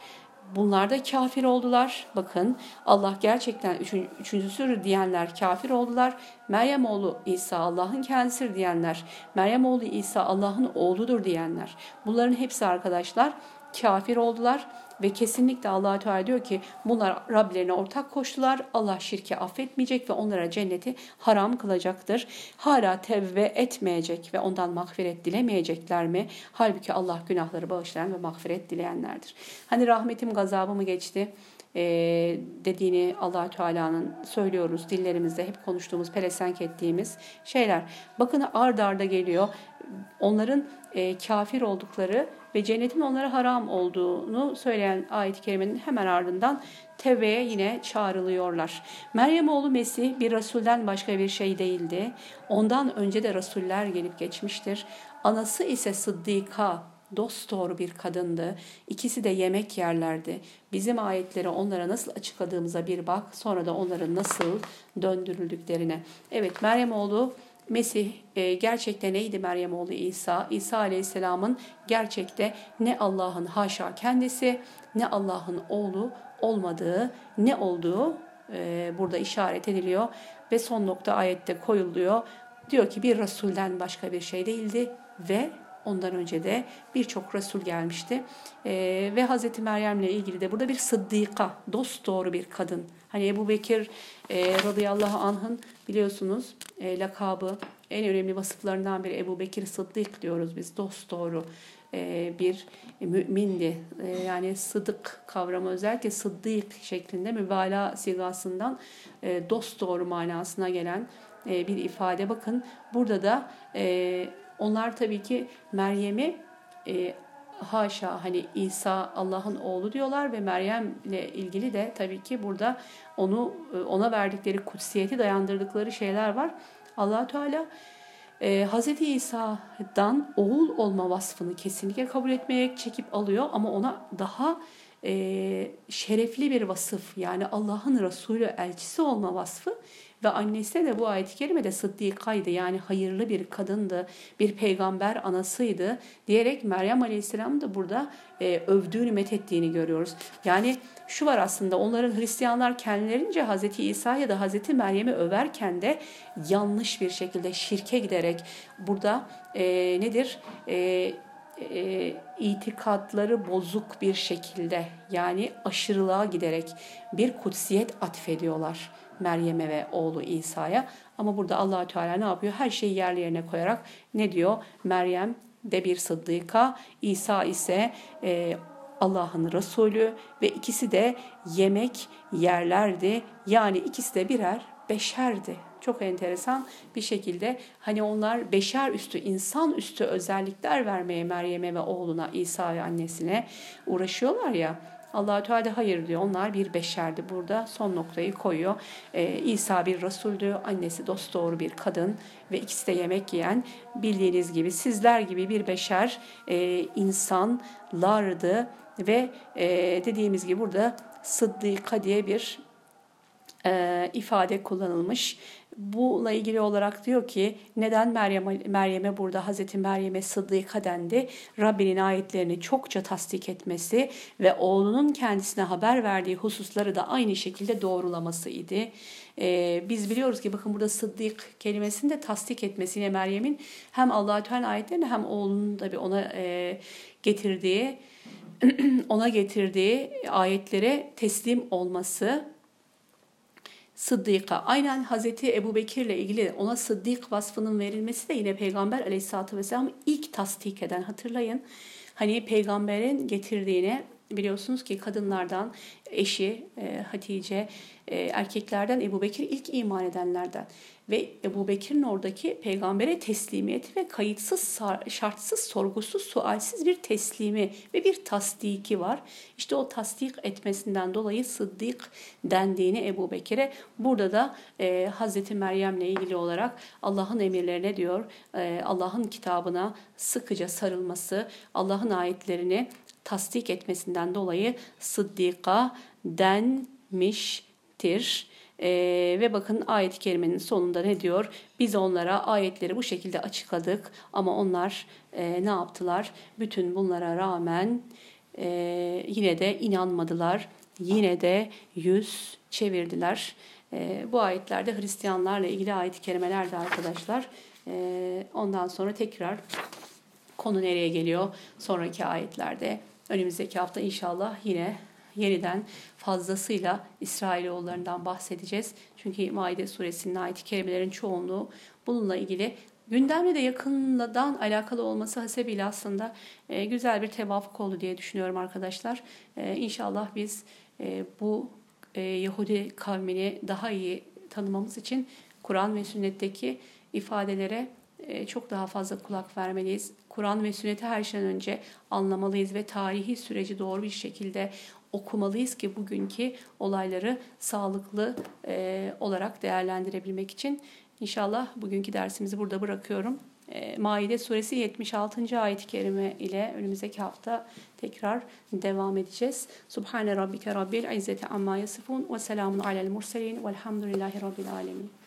Bunlar da kafir oldular. Bakın Allah gerçekten üçün, üçüncüsüdür diyenler kafir oldular. Meryem oğlu İsa Allah'ın kendisidir diyenler, Meryem oğlu İsa Allah'ın oğludur diyenler. Bunların hepsi arkadaşlar kafir oldular ve kesinlikle allah Teala diyor ki bunlar Rablerine ortak koştular. Allah şirki affetmeyecek ve onlara cenneti haram kılacaktır. Hala tevbe etmeyecek ve ondan mağfiret dilemeyecekler mi? Halbuki Allah günahları bağışlayan ve mağfiret dileyenlerdir. Hani rahmetim gazabımı geçti e, dediğini allah Teala'nın söylüyoruz dillerimizde hep konuştuğumuz, pelesenk ettiğimiz şeyler. Bakın ard arda geliyor. Onların e, kafir oldukları ve cennetin onlara haram olduğunu söyleyen ayet-i kerimenin hemen ardından tevbeye yine çağrılıyorlar. Meryem oğlu Mesih bir Resulden başka bir şey değildi. Ondan önce de Resuller gelip geçmiştir. Anası ise Sıddika dost doğru bir kadındı. İkisi de yemek yerlerdi. Bizim ayetleri onlara nasıl açıkladığımıza bir bak. Sonra da onların nasıl döndürüldüklerine. Evet Meryem oğlu Mesih e, gerçekten neydi Meryem oğlu İsa? İsa Aleyhisselam'ın gerçekte ne Allah'ın haşa kendisi ne Allah'ın oğlu olmadığı ne olduğu e, burada işaret ediliyor ve son nokta ayette koyuluyor. Diyor ki bir Resul'den başka bir şey değildi ve ondan önce de birçok Resul gelmişti. E, ve Hazreti Meryem ile ilgili de burada bir sıddika, dost doğru bir kadın. Hani Ebu Bekir e, radıyallahu anh'ın biliyorsunuz e, lakabı en önemli vasıflarından biri Ebu Bekir Sıddık diyoruz biz dost doğru e, bir mümindi. E, yani sıdık kavramı özellikle sıddık şeklinde mübalağa sigasından e, dost doğru manasına gelen bir ifade. Bakın burada da onlar tabii ki Meryem'i haşa hani İsa Allah'ın oğlu diyorlar ve Meryem ile ilgili de tabii ki burada onu ona verdikleri kutsiyeti dayandırdıkları şeyler var. Allah Teala e, Hz. İsa'dan oğul olma vasfını kesinlikle kabul etmeyerek çekip alıyor ama ona daha e, şerefli bir vasıf yani Allah'ın Resulü elçisi olma vasfı ve annesi de bu ayet-i kerimede sıddikaydı yani hayırlı bir kadındı, bir peygamber anasıydı diyerek Meryem Aleyhisselam da burada e, övdüğünü methettiğini görüyoruz. Yani şu var aslında onların Hristiyanlar kendilerince Hazreti İsa ya da Hazreti Meryem'i överken de yanlış bir şekilde şirke giderek burada e, nedir? E, e, itikadları bozuk bir şekilde yani aşırılığa giderek bir kutsiyet atfediyorlar Meryem'e ve oğlu İsa'ya. Ama burada allah Teala ne yapıyor? Her şeyi yerli yerine koyarak ne diyor? Meryem de bir sıddıka, İsa ise e, Allah'ın Resulü ve ikisi de yemek yerlerdi. Yani ikisi de birer beşerdi. Çok enteresan bir şekilde hani onlar beşer üstü, insan üstü özellikler vermeye Meryem'e ve oğluna, İsa ve annesine uğraşıyorlar ya. allah Teala hayır diyor. Onlar bir beşerdi. Burada son noktayı koyuyor. Ee, İsa bir Resuldü, annesi dosdoğru bir kadın ve ikisi de yemek yiyen bildiğiniz gibi sizler gibi bir beşer e, insanlardı ve e, dediğimiz gibi burada Sıddika diye bir e, ifade kullanılmış. Bununla ilgili olarak diyor ki neden Meryem Meryem'e burada Hazreti Meryem'e Sıddıka dendi? Rabbinin ayetlerini çokça tasdik etmesi ve oğlunun kendisine haber verdiği hususları da aynı şekilde doğrulamasıydı. Ee, biz biliyoruz ki bakın burada Sıddık kelimesini de tasdik etmesi yine Meryem'in hem Allahü Teala ayetlerini hem oğlunun da bir ona e, getirdiği [CLEARS THROAT] ona getirdiği ayetlere teslim olması Sıddika. Aynen Hazreti Ebu Bekir ile ilgili ona Sıddık vasfının verilmesi de yine Peygamber aleyhissalatü vesselam ilk tasdik eden hatırlayın. Hani peygamberin getirdiğine biliyorsunuz ki kadınlardan eşi e, Hatice, e, erkeklerden Ebu Bekir ilk iman edenlerden ve Ebu Bekir'in oradaki peygambere teslimiyeti ve kayıtsız, şartsız, sorgusuz, sualsiz bir teslimi ve bir tasdiki var. İşte o tasdik etmesinden dolayı Sıddık dendiğini Ebu Bekir'e burada da e, Hazreti Meryem'le ilgili olarak Allah'ın emirlerine diyor, e, Allah'ın kitabına sıkıca sarılması, Allah'ın ayetlerini tasdik etmesinden dolayı Sıddika denmiştir. Ee, ve bakın ayet-i kerimenin sonunda ne diyor? Biz onlara ayetleri bu şekilde açıkladık ama onlar e, ne yaptılar? Bütün bunlara rağmen e, yine de inanmadılar. Yine de yüz çevirdiler. E, bu ayetlerde Hristiyanlarla ilgili ayet-i kerimelerdi arkadaşlar. E, ondan sonra tekrar konu nereye geliyor? Sonraki ayetlerde önümüzdeki hafta inşallah yine yeniden fazlasıyla İsrailoğullarından bahsedeceğiz. Çünkü Maide suresinin ayet-i kerimelerin çoğunluğu bununla ilgili gündemle de yakından alakalı olması hasebiyle aslında e, güzel bir tevafuk oldu diye düşünüyorum arkadaşlar. E, inşallah biz e, bu e, Yahudi kavmini daha iyi tanımamız için Kur'an ve sünnetteki ifadelere çok daha fazla kulak vermeliyiz. Kur'an ve sünneti her şeyden önce anlamalıyız ve tarihi süreci doğru bir şekilde okumalıyız ki bugünkü olayları sağlıklı e, olarak değerlendirebilmek için. İnşallah bugünkü dersimizi burada bırakıyorum. e, Maide suresi 76. ayet-i kerime ile önümüzdeki hafta tekrar devam edeceğiz. Subhane rabbike rabbil izzeti amma yasifun ve selamun alel murselin velhamdülillahi rabbil alemin.